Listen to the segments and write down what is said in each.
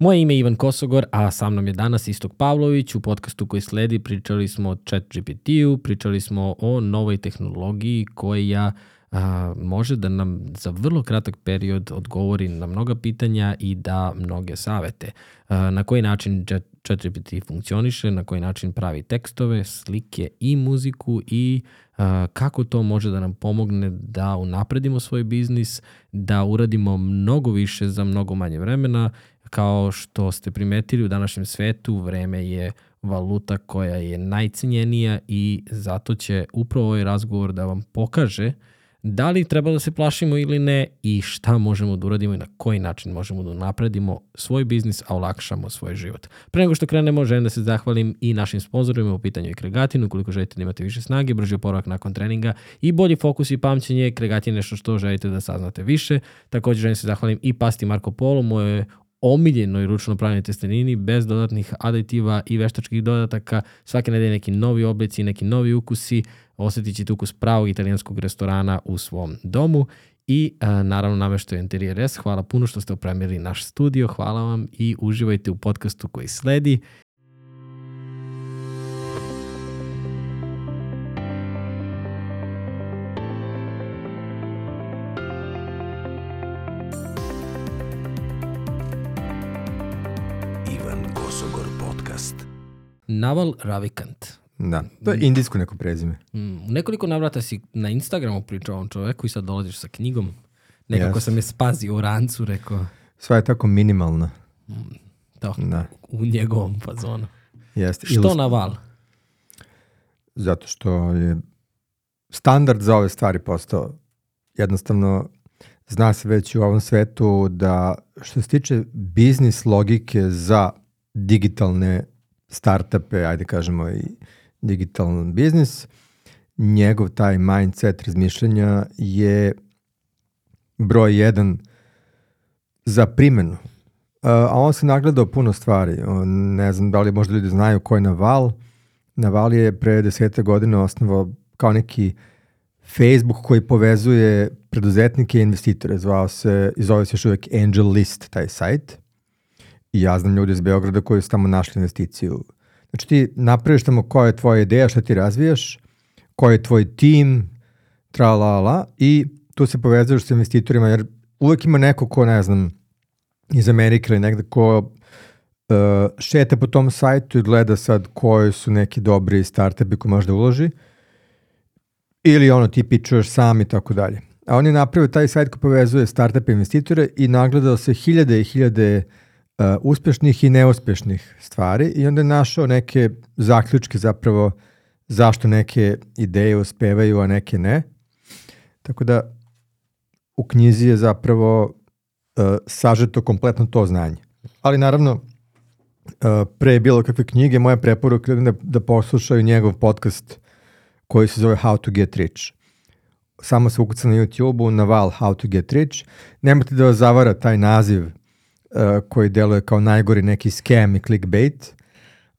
Moje ime je Ivan Kosogor, a sa mnom je danas Istok Pavlović. U podcastu koji sledi pričali smo o chat GPT-u, pričali smo o novoj tehnologiji koja a, može da nam za vrlo kratak period odgovori na mnoga pitanja i da mnoge savete. A, na koji način ChatGPT funkcioniše, na koji način pravi tekstove, slike i muziku i a, kako to može da nam pomogne da unapredimo svoj biznis, da uradimo mnogo više za mnogo manje vremena. Kao što ste primetili u današnjem svetu, vreme je valuta koja je najcenjenija i zato će upravo ovaj razgovor da vam pokaže da li treba da se plašimo ili ne i šta možemo da uradimo i na koji način možemo da napredimo svoj biznis, a olakšamo svoj život. Pre nego što krenemo, želim da se zahvalim i našim sponsorima u pitanju i Kregatinu, ukoliko želite da imate više snage, brži oporavak nakon treninga i bolji fokus i pamćenje, Kregatin je nešto što želite da saznate više. Takođe želim da se zahvalim i Pasti Marko Polo, moje omiljenoj ručno pravnoj testenini bez dodatnih aditiva i veštačkih dodataka. Svake nedelje neki novi oblici, neki novi ukusi. Osetit ćete ukus pravog italijanskog restorana u svom domu i a, naravno nameštaj Interior S. Hvala puno što ste opremili naš studio, hvala vam i uživajte u podcastu koji sledi. Naval Ravikant. Da, to je indijsko neko prezime. Mm, u nekoliko navrata si na Instagramu pričao ovom čoveku i sad dolaziš sa knjigom. Nekako yes. sam je spazio u rancu, rekao. Sva je tako minimalna. Mm, to, da. u njegovom fazonu. Jeste. Što Ilust... Naval? Zato što je standard za ove stvari postao. Jednostavno, zna se već u ovom svetu da što se tiče biznis logike za digitalne startupe, ajde kažemo i digitalan biznis, njegov taj mindset razmišljanja je broj jedan za primenu. A on se nagledao puno stvari. Ne znam da li možda ljudi znaju ko je Naval. Naval je pre desete godine osnovao kao neki Facebook koji povezuje preduzetnike i investitore. Zvao se, zove se još uvek Angel List, taj sajt. I ja znam ljudi iz Beograda koji su tamo našli investiciju. Znači ti napraviš tamo koja je tvoja ideja, šta ti razvijaš, koji je tvoj tim, tra la la, i tu se povezuješ sa investitorima, jer uvek ima neko ko, ne znam, iz Amerike ili negde ko uh, šeta po tom sajtu i gleda sad koji su neki dobri startupi koji možda uloži, ili ono ti pičuješ sam i tako dalje. A on je napravio taj sajt koji povezuje startupe investitore i nagledao se hiljade i hiljade uh, uh, uspešnih i neuspešnih stvari i onda je našao neke zaključke zapravo zašto neke ideje uspevaju, a neke ne. Tako da u knjizi je zapravo uh, sažeto kompletno to znanje. Ali naravno, uh, pre bilo kakve knjige, moja preporuka je da, da poslušaju njegov podcast koji se zove How to Get Rich. Samo se ukuca na YouTube-u, Naval How to Get Rich. Nemojte da vas zavara taj naziv uh, koji deluje kao najgori neki scam i clickbait.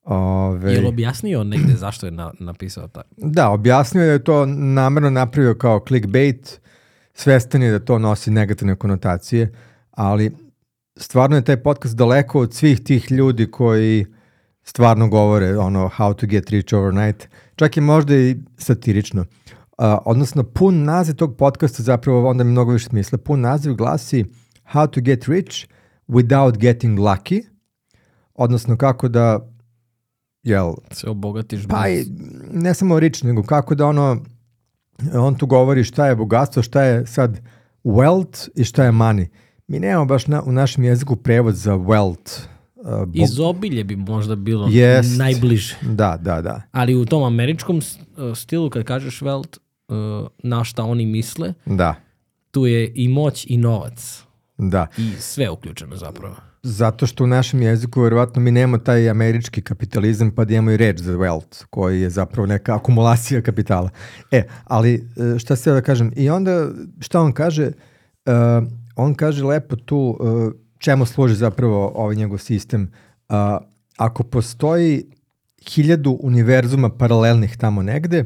Ove, je li objasnio negde zašto je na, napisao tako? Da, objasnio je da je to namerno napravio kao clickbait, svestan je da to nosi negativne konotacije, ali stvarno je taj podcast daleko od svih tih ljudi koji stvarno govore ono how to get rich overnight, čak i možda i satirično. Uh, odnosno, pun naziv tog podcasta zapravo onda mi mnogo više smisla. Pun naziv glasi How to get rich – without getting lucky, odnosno kako da jel, se obogatiš pa bez... ne samo rich, nego kako da ono on tu govori šta je bogatstvo, šta je sad wealth i šta je money. Mi nemamo baš na, u našem jeziku prevod za wealth. Uh, bog... Izobilje bi možda bilo Jest. najbliže. Da, da, da. Ali u tom američkom uh, stilu kad kažeš wealth, uh, na šta oni misle, da. tu je i moć i novac. Da. I sve uključeno zapravo. Zato što u našem jeziku verovatno mi nemamo taj američki kapitalizam pa da imamo i reč za wealth koji je zapravo neka akumulacija kapitala. E, ali e, šta se da kažem i onda šta on kaže uh, on kaže lepo tu uh, čemu služi zapravo ovaj njegov sistem uh, ako postoji hiljadu univerzuma paralelnih tamo negde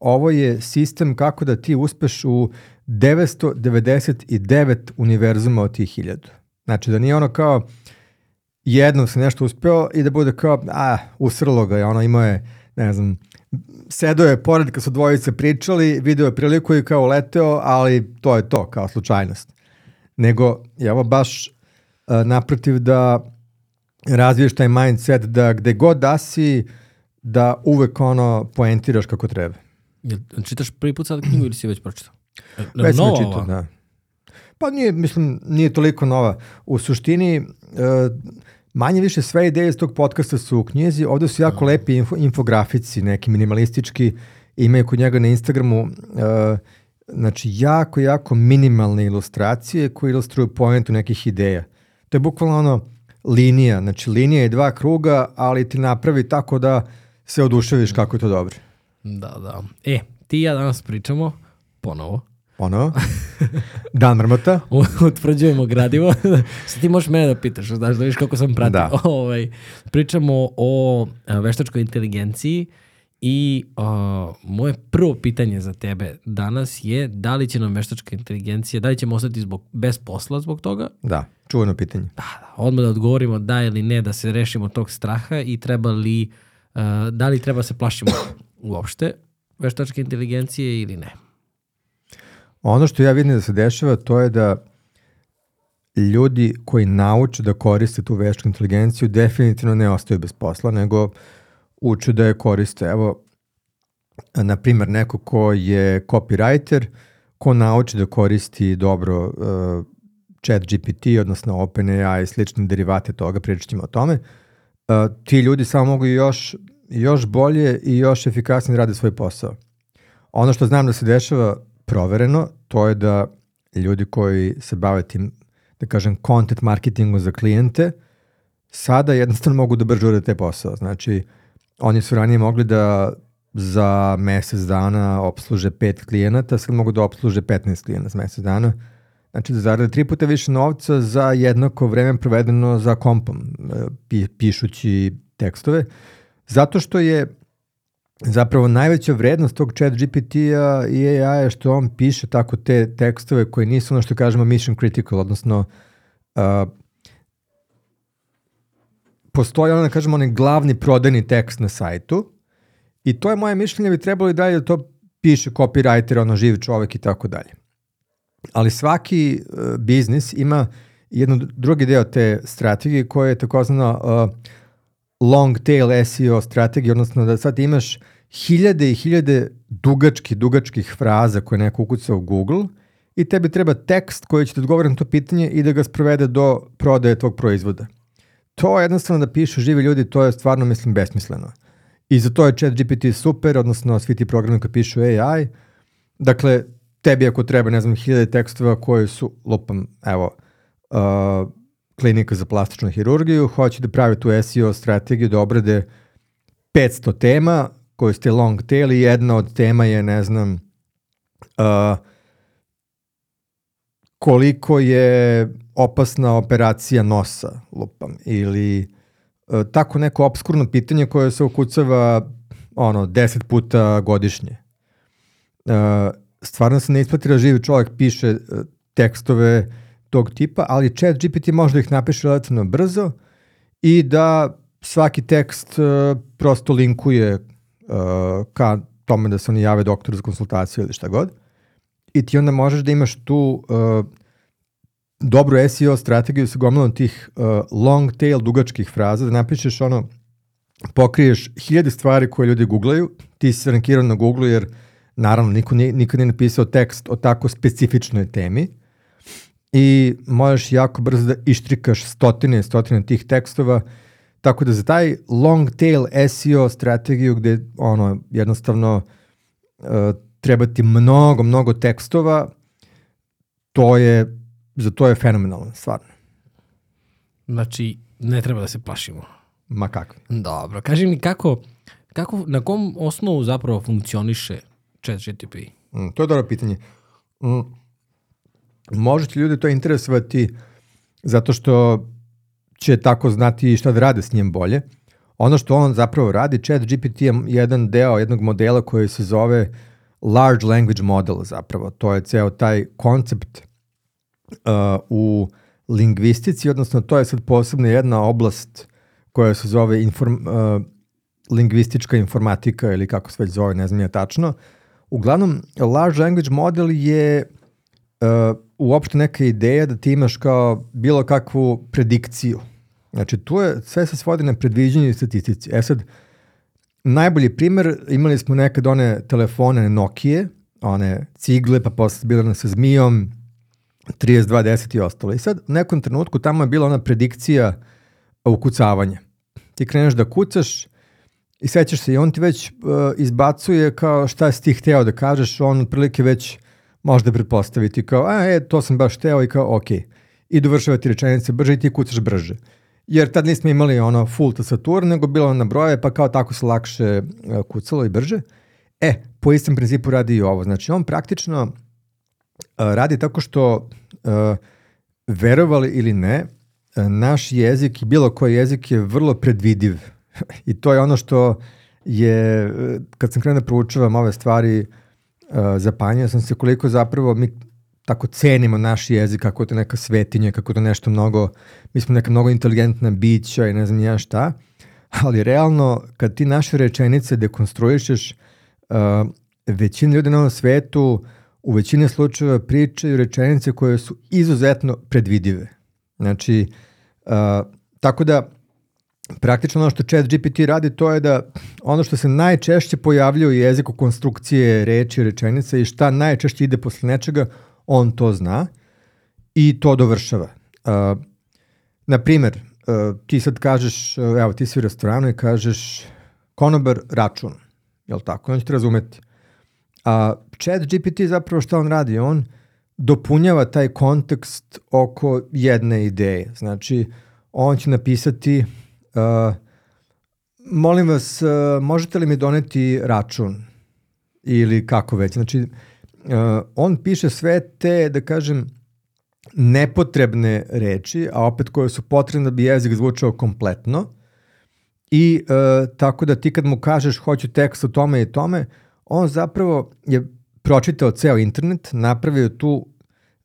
ovo je sistem kako da ti uspeš u 999 univerzuma od tih hiljadu. Znači da nije ono kao jednom se nešto uspeo i da bude kao, a, usrlo ga je, ono imao je, ne znam, sedao je pored kad su dvojice pričali, video je priliku i kao leteo, ali to je to, kao slučajnost. Nego je ovo baš uh, naprotiv da razviješ taj mindset da gde god da si, da uvek ono poentiraš kako treba. Jel, čitaš prvi put sad knjigu ili si već pročitao? E, Već nova je čitao, ova? da. Pa nije, mislim, nije toliko nova. U suštini, uh, manje više sve ideje iz tog podcasta su u knjizi, ovde su jako lepi info, infografici, neki minimalistički, imaju kod njega na Instagramu uh, znači jako, jako minimalne ilustracije koje ilustruju pojentu nekih ideja. To je bukvalno ono linija, znači linija je dva kruga, ali ti napravi tako da se oduševiš kako je to dobro. Da, da. E, ti i ja danas pričamo ponovo. Ono, Dan Mrmota, Utvrđujemo gradivo. Sad ti možeš mene da pitaš, znaš da viš kako sam pratio. Da. Ovaj, pričamo o veštačkoj inteligenciji i a, moje prvo pitanje za tebe danas je da li će nam veštačka inteligencija, da li ćemo ostati zbog, bez posla zbog toga? da, čuveno pitanje. Da, da. Odmah da odgovorimo da ili ne, da se rešimo tog straha i treba li, a, da li treba se plašimo uopšte veštačke inteligencije ili ne. Ono što ja vidim da se dešava to je da ljudi koji nauče da koriste tu veštačku inteligenciju definitivno ne ostaju bez posla, nego uče da je koriste. Evo, na primer, neko ko je copywriter, ko nauči da koristi dobro uh, chat GPT, odnosno OpenAI i slične derivate toga, pričat ćemo o tome, uh, ti ljudi samo mogu još, još bolje i još efikasnije da rade svoj posao. Ono što znam da se dešava provereno, to je da ljudi koji se bave tim, da kažem, content marketingu za klijente, sada jednostavno mogu da brže urade te posao. Znači, oni su ranije mogli da za mesec dana obsluže pet klijenata, sad mogu da obsluže 15 klijenata za mesec dana. Znači da zarade tri puta više novca za jednako vreme provedeno za kompom, e, pi, pišući tekstove. Zato što je zapravo najveća vrednost tog chat GPT-a i AI je što on piše tako te tekstove koji nisu ono što kažemo mission critical, odnosno uh, postoji ono da kažemo onaj glavni prodajni tekst na sajtu i to je moje mišljenje bi trebalo i dalje da to piše copywriter, ono živ čovek i tako dalje. Ali svaki uh, biznis ima jednu drugi deo te strategije koja je takozvana uh, long tail SEO strategija, odnosno da sad imaš hiljade i hiljade dugačkih, dugačkih fraza koje neko ukuca u Google i tebi treba tekst koji će ti odgovoriti na to pitanje i da ga sprovede do prodaje tvog proizvoda. To jednostavno da pišu živi ljudi, to je stvarno, mislim, besmisleno. I za to je chat GPT super, odnosno svi ti programi koji pišu AI. Dakle, tebi ako treba, ne znam, hiljade tekstova koji su, lupam, evo, uh, klinika za plastičnu hirurgiju, hoće da pravi tu SEO strategiju da obrade 500 tema koje ste long tail i jedna od tema je, ne znam, uh, koliko je opasna operacija nosa, lupam, ili uh, tako neko obskurno pitanje koje se ukucava ono, 10 puta godišnje. Uh, stvarno se ne isplati da živi čovjek piše uh, tekstove tog tipa, ali chat GPT može da ih napiše relativno brzo i da svaki tekst uh, prosto linkuje uh, ka tome da se oni jave doktoru za konsultaciju ili šta god. I ti onda možeš da imaš tu uh, dobru SEO strategiju sa gomilom tih uh, long tail dugačkih fraza, da napišeš ono, pokriješ hiljade stvari koje ljudi googlaju, ti si rankirao na Google jer naravno niko nije, nikad nije napisao tekst o tako specifičnoj temi i možeš jako brzo da ištrikaš stotine i stotine tih tekstova, tako da za taj long tail SEO strategiju gde ono jednostavno uh, treba ti mnogo, mnogo tekstova, to je, za to je fenomenalno, stvarno. Znači, ne treba da se plašimo. Ma kakvi. Dobro, kaži mi kako, kako, na kom osnovu zapravo funkcioniše chat GTP? Mm, to je dobro pitanje. Mm, možete ljudi to interesovati zato što će tako znati šta da rade s njim bolje. Ono što on zapravo radi, chat GPT je jedan deo jednog modela koji se zove large language model zapravo. To je ceo taj koncept uh, u lingvistici, odnosno to je sad posebno jedna oblast koja se zove inform, uh, lingvistička informatika ili kako se već zove, ne znam je tačno. Uglavnom, large language model je uopšte neka ideja da ti imaš kao bilo kakvu predikciju. Znači, tu je, sve se svodi na predviđenju i statistici. E sad, najbolji primer, imali smo nekad one telefone Nokia, one cigle, pa posle bila sa zmijom, 3210 i ostalo. I sad, u nekom trenutku tamo je bila ona predikcija ukucavanja. Ti kreneš da kucaš i sećaš se i on ti već uh, izbacuje kao šta si ti hteo da kažeš, on otprilike već možda pretpostaviti kao, a e, to sam baš hteo i kao, ok. I dovršava ti rečenice brže i ti kucaš brže. Jer tad nismo imali ono full tastatur, nego bilo na broje, pa kao tako se lakše uh, kucalo i brže. E, po istom principu radi i ovo. Znači, on praktično uh, radi tako što, uh, verovali ili ne, naš jezik i bilo koji jezik je vrlo predvidiv. I to je ono što je, kad sam krenuo da proučavam ove stvari, uh, zapanjao sam se koliko zapravo mi tako cenimo naš jezik, kako je to neka svetinja, kako je to nešto mnogo, mi smo neka mnogo inteligentna bića i ne znam ja šta, ali realno kad ti naše rečenice dekonstruišeš, uh, većina ljudi na ovom svetu u većini slučajeva pričaju rečenice koje su izuzetno predvidive. Znači, uh, tako da praktično ono što chat GPT radi to je da ono što se najčešće pojavlja u jeziku konstrukcije reči, rečenice i šta najčešće ide posle nečega, on to zna i to dovršava. Uh, na primer, uh, ti sad kažeš, uh, evo ti si u restoranu i kažeš konobar račun, jel tako? On će te razumeti. A chat GPT zapravo šta on radi? On dopunjava taj kontekst oko jedne ideje. Znači, on će napisati uh, molim vas, uh, možete li mi doneti račun? Ili kako već. Znači, uh, on piše sve te, da kažem, nepotrebne reči, a opet koje su potrebne da bi jezik zvučao kompletno. I uh, tako da ti kad mu kažeš hoću tekst o tome i tome, on zapravo je pročitao ceo internet, napravio tu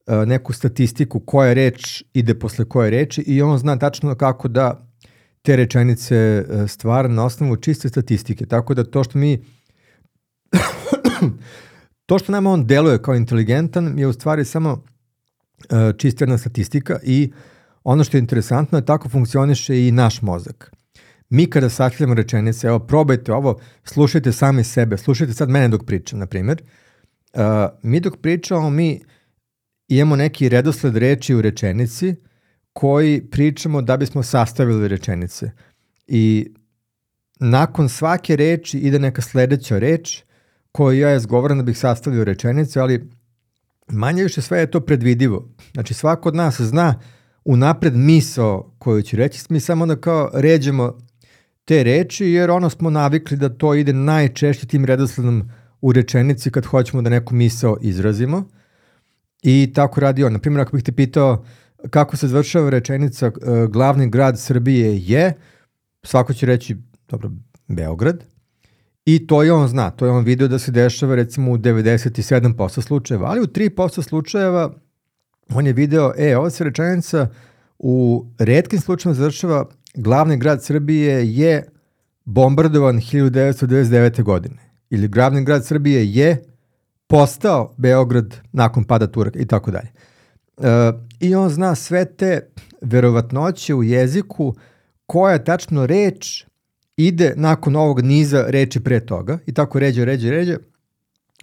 uh, neku statistiku koja reč ide posle koje reči i on zna tačno kako da te rečenice uh, stvara na osnovu čiste statistike. Tako da to što mi to što nama on deluje kao inteligentan je u stvari samo uh, čista jedna statistika i ono što je interesantno je tako funkcioniše i naš mozak. Mi kada sastavljamo rečenice, evo probajte ovo, slušajte sami sebe, slušajte sad mene dok pričam, na primjer. Uh, mi dok pričamo, mi imamo neki redosled reči u rečenici koji pričamo da bismo sastavili rečenice. I nakon svake reči ide neka sledeća reč koju ja izgovaram da bih sastavio rečenicu, ali manje više sve je to predvidivo. Znači svako od nas zna unapred misao koju će reći, mi samo onda kao ređemo te reči, jer ono smo navikli da to ide najčešće tim redosledom u rečenici kad hoćemo da neku misao izrazimo. I tako radi on. Naprimjer, ako bih te pitao kako se završava rečenica uh, glavni grad Srbije je, svako će reći, dobro, Beograd. I to je on zna, to je on video da se dešava recimo u 97% slučajeva, ali u 3% slučajeva on je video, e, ova se rečenica u redkim slučajima završava glavni grad Srbije je bombardovan 1999. godine. Ili glavni grad Srbije je postao Beograd nakon pada Turaka i tako dalje. I on zna sve te verovatnoće u jeziku koja tačno reč ide nakon ovog niza reči pre toga i tako ređe, ređe, ređe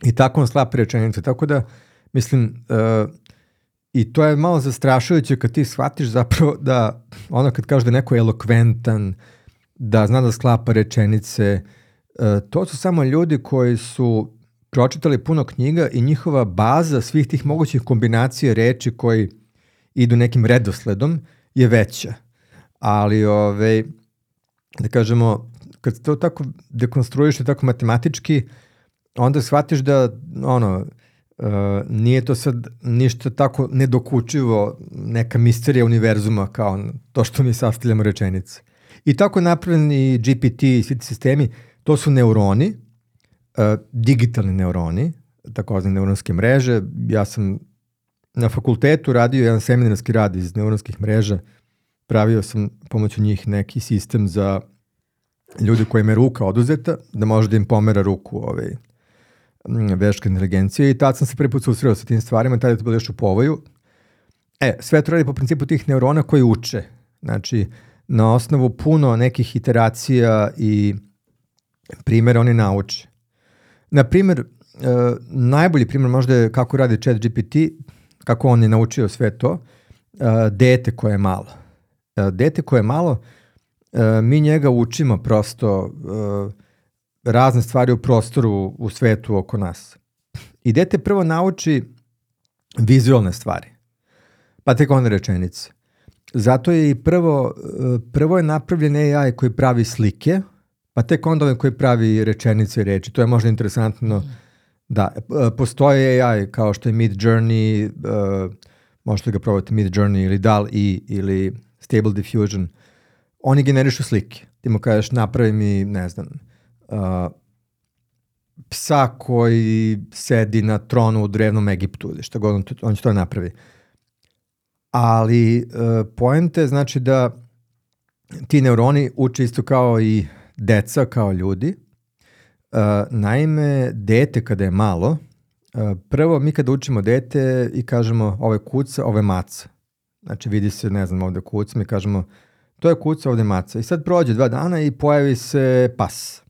i tako on slapa rečenice. Tako da, mislim, uh, I to je malo zastrašujuće kad ti shvatiš zapravo da ono kad kaže da neko je elokventan, da zna da sklapa rečenice, e, to su samo ljudi koji su pročitali puno knjiga i njihova baza svih tih mogućih kombinacija reči koji idu nekim redosledom je veća. Ali, ove, da kažemo, kad to tako dekonstruiš tako matematički, onda shvatiš da ono, Uh, nije to sad ništa tako nedokučivo, neka misterija univerzuma kao to što mi sastavljamo rečenice. I tako je napravljen i GPT i svi sistemi, to su neuroni, uh, digitalni neuroni, takozvane neuronske mreže. Ja sam na fakultetu radio jedan seminarski rad iz neuronskih mreža. Pravio sam pomoću njih neki sistem za ljudi kojima je ruka oduzeta, da može da im pomera ruku ovaj, veška inteligencija i tad sam se prvi put susreo sa tim stvarima, tada je to bilo još u povoju. E, sve to radi po principu tih neurona koji uče. Znači, na osnovu puno nekih iteracija i primjera oni nauče. Na primjer, uh, najbolji primjer možda je kako radi chat GPT, kako on je naučio sve to, uh, dete koje je malo. Uh, dete koje je malo, uh, mi njega učimo prosto razne stvari u prostoru u svetu oko nas. I dete prvo nauči vizualne stvari, pa tek onda rečenice. Zato je i prvo, prvo je napravljen AI koji pravi slike, pa tek onda koji pravi rečenice i reči. To je možda interesantno. Da, postoje AI kao što je Mid Journey, uh, možete ga probati Mid Journey ili DAL-E ili Stable Diffusion. Oni generišu slike. Ti mu kažeš napravi mi, ne znam, uh, psa koji sedi na tronu u drevnom Egiptu ili šta god, on, on će to napravi. Ali uh, poente znači da ti neuroni uče isto kao i deca, kao ljudi. Naime, dete kada je malo, prvo mi kada učimo dete i kažemo ovo je kuca, ovo je maca. Znači vidi se, ne znam, ovde kuca, mi kažemo to je kuca, ovde je maca. I sad prođe dva dana i pojavi se pas.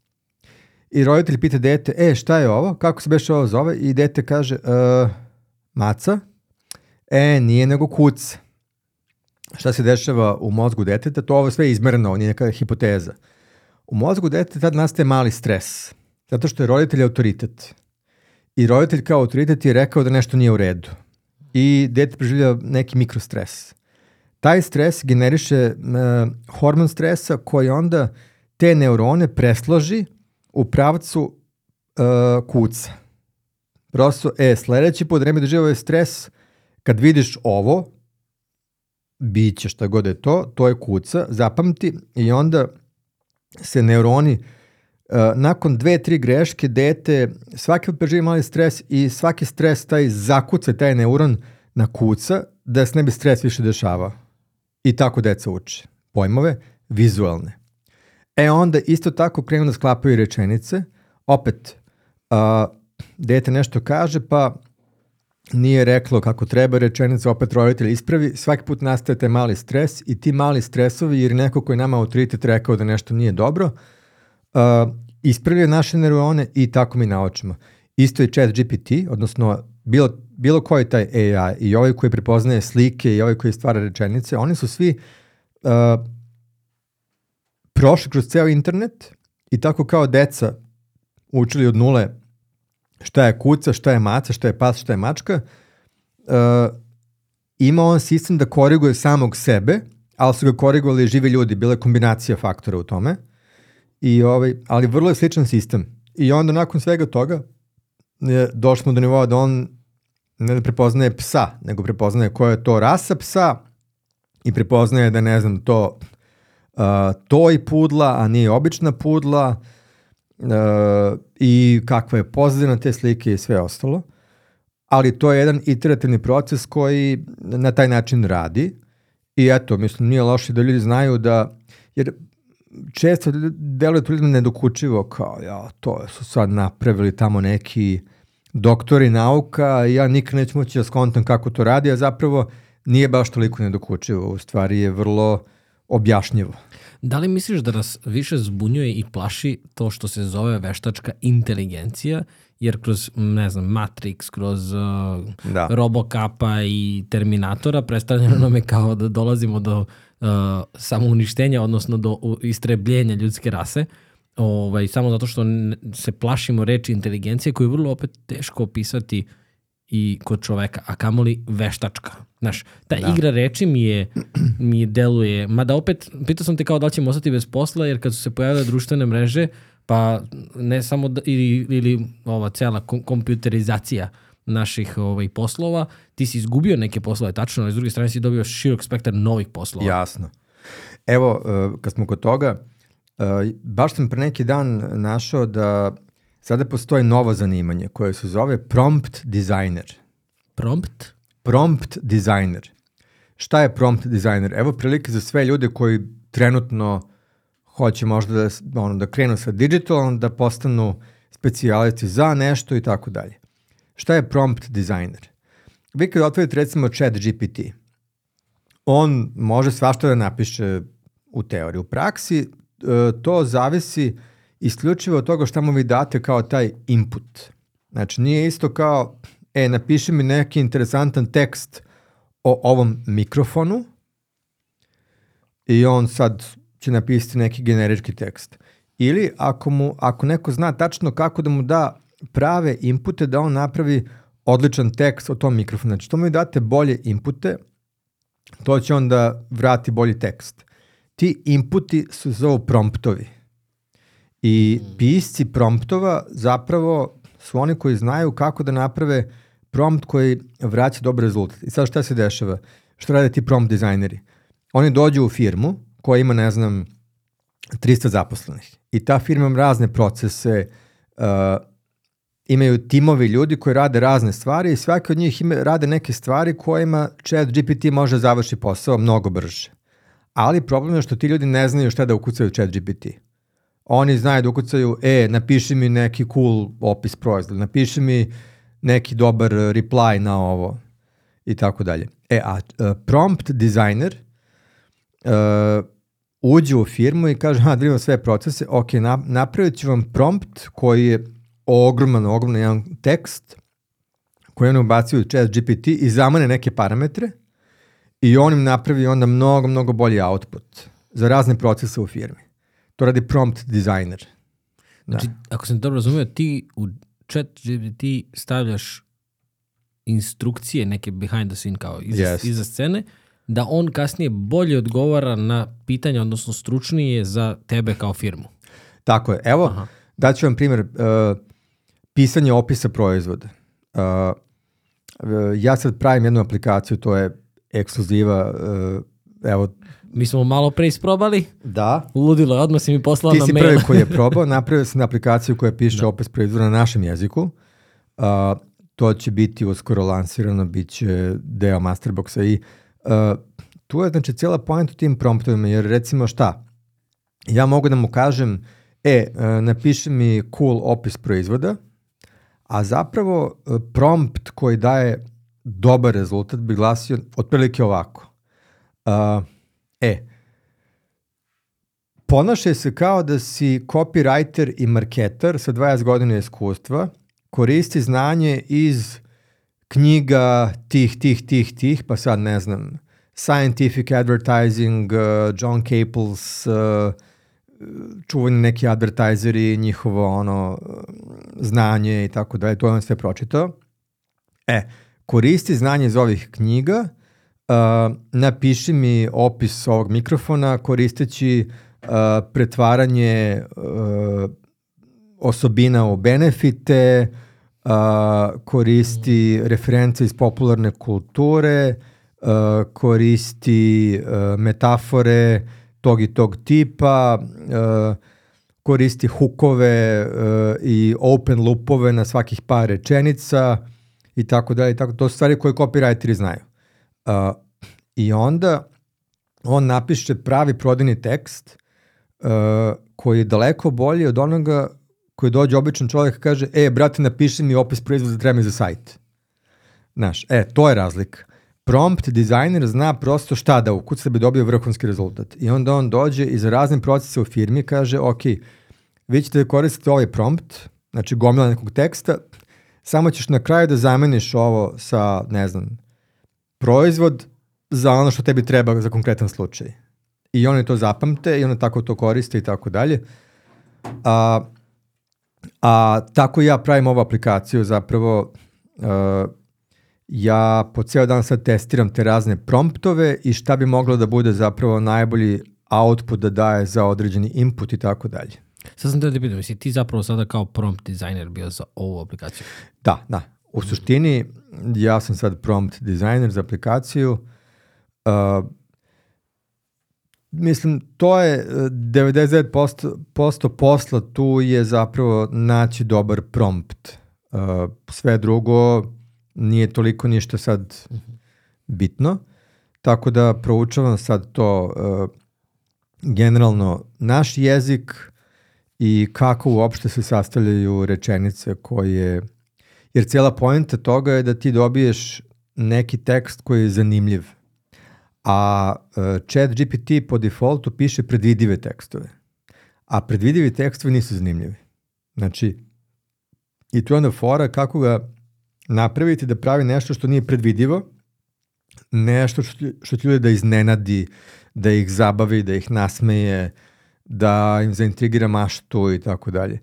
I roditelj pita dete, e, šta je ovo? Kako se beše ovo zove? I dete kaže, e, maca? E, nije nego kuca. Šta se dešava u mozgu deteta? To ovo sve je izmereno, ovo nije neka hipoteza. U mozgu deteta tad nastaje mali stres, zato što je roditelj autoritet. I roditelj kao autoritet je rekao da nešto nije u redu. I dete preživlja neki mikrostres. Taj stres generiše uh, hormon stresa koji onda te neurone presloži u pravcu uh, kuca. Prosto, e, sledeći put vreme da živo je stres, kad vidiš ovo, biće šta god je to, to je kuca, zapamti i onda se neuroni nakon dve, tri greške dete svaki put preživi mali stres i svaki stres taj zakuca taj neuron na kuca da se ne bi stres više dešavao. I tako deca uče. Pojmove vizualne. E onda isto tako krenu da sklapaju rečenice, opet uh, dete nešto kaže pa nije reklo kako treba rečenica, opet roditelj ispravi, svaki put nastaje taj mali stres i ti mali stresovi, jer neko koji nama autoritet rekao da nešto nije dobro, uh, ispravljaju naše neurone i tako mi naučimo. Isto je chat GPT, odnosno bilo, bilo koji taj AI i ovaj koji prepoznaje slike i ovaj koji stvara rečenice, oni su svi uh, prošli kroz ceo internet i tako kao deca učili od nule šta je kuca, šta je maca, šta je pas, šta je mačka, uh, ima on sistem da koriguje samog sebe, ali su ga korigovali živi ljudi, bila je kombinacija faktora u tome, I ovaj, ali vrlo je sličan sistem. I onda nakon svega toga je, došli smo do nivoa da on ne prepoznaje psa, nego prepoznaje koja je to rasa psa i prepoznaje da ne znam to uh, toj pudla, a nije obična pudla, uh, i kakva je pozadina te slike i sve ostalo. Ali to je jedan iterativni proces koji na taj način radi. I eto, mislim, nije loše da ljudi znaju da, jer često deluje ljudima nedokučivo kao, ja, to su sad napravili tamo neki doktori nauka, ja nikad neću moći da skontam kako to radi, a zapravo nije baš toliko nedokučivo, u stvari je vrlo objašnjivo. Da li misliš da nas više zbunjuje i plaši to što se zove veštačka inteligencija, jer kroz, ne znam, Matrix, kroz uh, da. Robocapa i Terminatora predstavljeno nam je kao da dolazimo do uh, samouništenja, odnosno do istrebljenja ljudske rase, ovaj, samo zato što se plašimo reči inteligencije koju je vrlo opet teško opisati i kod čoveka, a kamoli veštačka. Znaš, ta da. igra reči mi je, mi je deluje, mada opet, pitao sam te kao da ćemo ostati bez posla, jer kad su se pojavile društvene mreže, pa ne samo da, ili, ili ova cela kom, kompjuterizacija naših ovaj, poslova, ti si izgubio neke poslove, tačno, ali s druge strane si dobio širok spektar novih poslova. Jasno. Evo, uh, kad smo kod toga, uh, baš sam pre neki dan našao da sada postoji novo zanimanje koje se zove prompt designer. Prompt? prompt designer. Šta je prompt designer? Evo prilike za sve ljude koji trenutno hoće možda da, ono, da krenu sa digitalom, da postanu specijalisti za nešto i tako dalje. Šta je prompt designer? Vi kada otvorite recimo chat GPT, on može svašta da napiše u teoriji. U praksi e, to zavisi isključivo od toga šta mu vi date kao taj input. Znači nije isto kao, e, napiši mi neki interesantan tekst o ovom mikrofonu i on sad će napisati neki generički tekst. Ili ako, mu, ako neko zna tačno kako da mu da prave inpute da on napravi odličan tekst o tom mikrofonu. Znači, to mu date bolje inpute, to će onda vrati bolji tekst. Ti inputi su zovu promptovi. I mm. pisci promptova zapravo su oni koji znaju kako da naprave prompt koji vraća dobar rezultat. I sad šta se dešava? Što rade ti prompt dizajneri? Oni dođu u firmu koja ima, ne znam, 300 zaposlenih. I ta firma ima razne procese, uh, imaju timovi ljudi koji rade razne stvari i svaki od njih ima, rade neke stvari kojima chat GPT može završi posao mnogo brže. Ali problem je što ti ljudi ne znaju šta da ukucaju chat GPT. Oni znaju da ukucaju, e, napiši mi neki cool opis proizvoda, napiši mi neki dobar reply na ovo i tako dalje. E, a uh, prompt designer uh, uđe u firmu i kaže, ha, da sve procese, ok, na, napravit ću vam prompt koji je ogroman, ogroman jedan tekst koji on ubacio u chat GPT i zamane neke parametre i on im napravi onda mnogo, mnogo bolji output za razne procese u firmi. To radi prompt designer. Da. Znači, ako sam dobro razumio, ti u chat GPT stavljaš instrukcije neke behind the scene kao iza, yes. iza scene, da on kasnije bolje odgovara na pitanja, odnosno stručnije za tebe kao firmu. Tako je. Evo, Aha. daću vam primjer. Uh, pisanje opisa proizvoda. Uh, ja sad pravim jednu aplikaciju, to je ekskluziva, uh, evo... Mi smo malo pre isprobali. Da. Ludilo, odmah si mi poslao na mail. Ti si prvi koji je probao, napravio sam aplikaciju koja piše da. opis proizvoda na našem jeziku. Uh, to će biti uskoro lansirano, bit će deo Masterboxa i uh, tu je znači cijela point u tim promptovima, jer recimo šta, ja mogu da mu kažem, e, uh, napiši mi cool opis proizvoda, a zapravo e, prompt koji daje dobar rezultat bi glasio otprilike ovako. Uh, e, ponašaj se kao da si copywriter i marketer sa 20 godina iskustva, koristi znanje iz knjiga tih, tih, tih, tih, pa sad ne znam, Scientific Advertising, uh, John Caples, uh, čuvani neki advertajzeri, njihovo ono znanje i tako dalje, to je on sve pročitao. E, koristi znanje iz ovih knjiga, uh, napiši mi opis ovog mikrofona koristeći uh, pretvaranje uh, osobina u benefite, uh, koristi reference iz popularne kulture, uh, koristi uh, metafore, tog i tog tipa, uh, koristi hukove uh, i open loopove na svakih par rečenica i tako dalje. I tako. To su stvari koje copywriteri znaju. Uh, I onda on napiše pravi prodajni tekst uh, koji je daleko bolji od onoga koji dođe običan čovjek i kaže, e, brate, napiši mi opis proizvoda, treba mi za sajt. Znaš, e, to je razlika prompt dizajner zna prosto šta da ukuca da bi dobio vrhunski rezultat. I onda on dođe i za razne procese u firmi kaže, ok, vi ćete da koristiti ovaj prompt, znači gomila nekog teksta, samo ćeš na kraju da zameniš ovo sa, ne znam, proizvod za ono što tebi treba za konkretan slučaj. I oni to zapamte i onda tako to koriste i tako dalje. A, a tako ja pravim ovu aplikaciju zapravo uh, ja po ceo dan sad testiram te razne promptove i šta bi moglo da bude zapravo najbolji output da daje za određeni input i tako dalje. Sad sam te da pitam, jesi ti zapravo sada kao prompt designer bio za ovu aplikaciju? Da, da. U suštini, ja sam sad prompt designer za aplikaciju. Uh, mislim, to je 99% posto posla tu je zapravo naći dobar prompt. Uh, sve drugo nije toliko ništa sad bitno. Tako da proučavam sad to uh, generalno naš jezik i kako uopšte se sastavljaju rečenice koje... Jer cijela pojenta toga je da ti dobiješ neki tekst koji je zanimljiv. A uh, chat GPT po defaultu piše predvidive tekstove. A predvidivi tekstovi nisu zanimljivi. Znači, i tu je onda fora kako ga napraviti da pravi nešto što nije predvidivo, nešto što, što ti ljude da iznenadi, da ih zabavi, da ih nasmeje, da im zaintrigira maštu i tako dalje.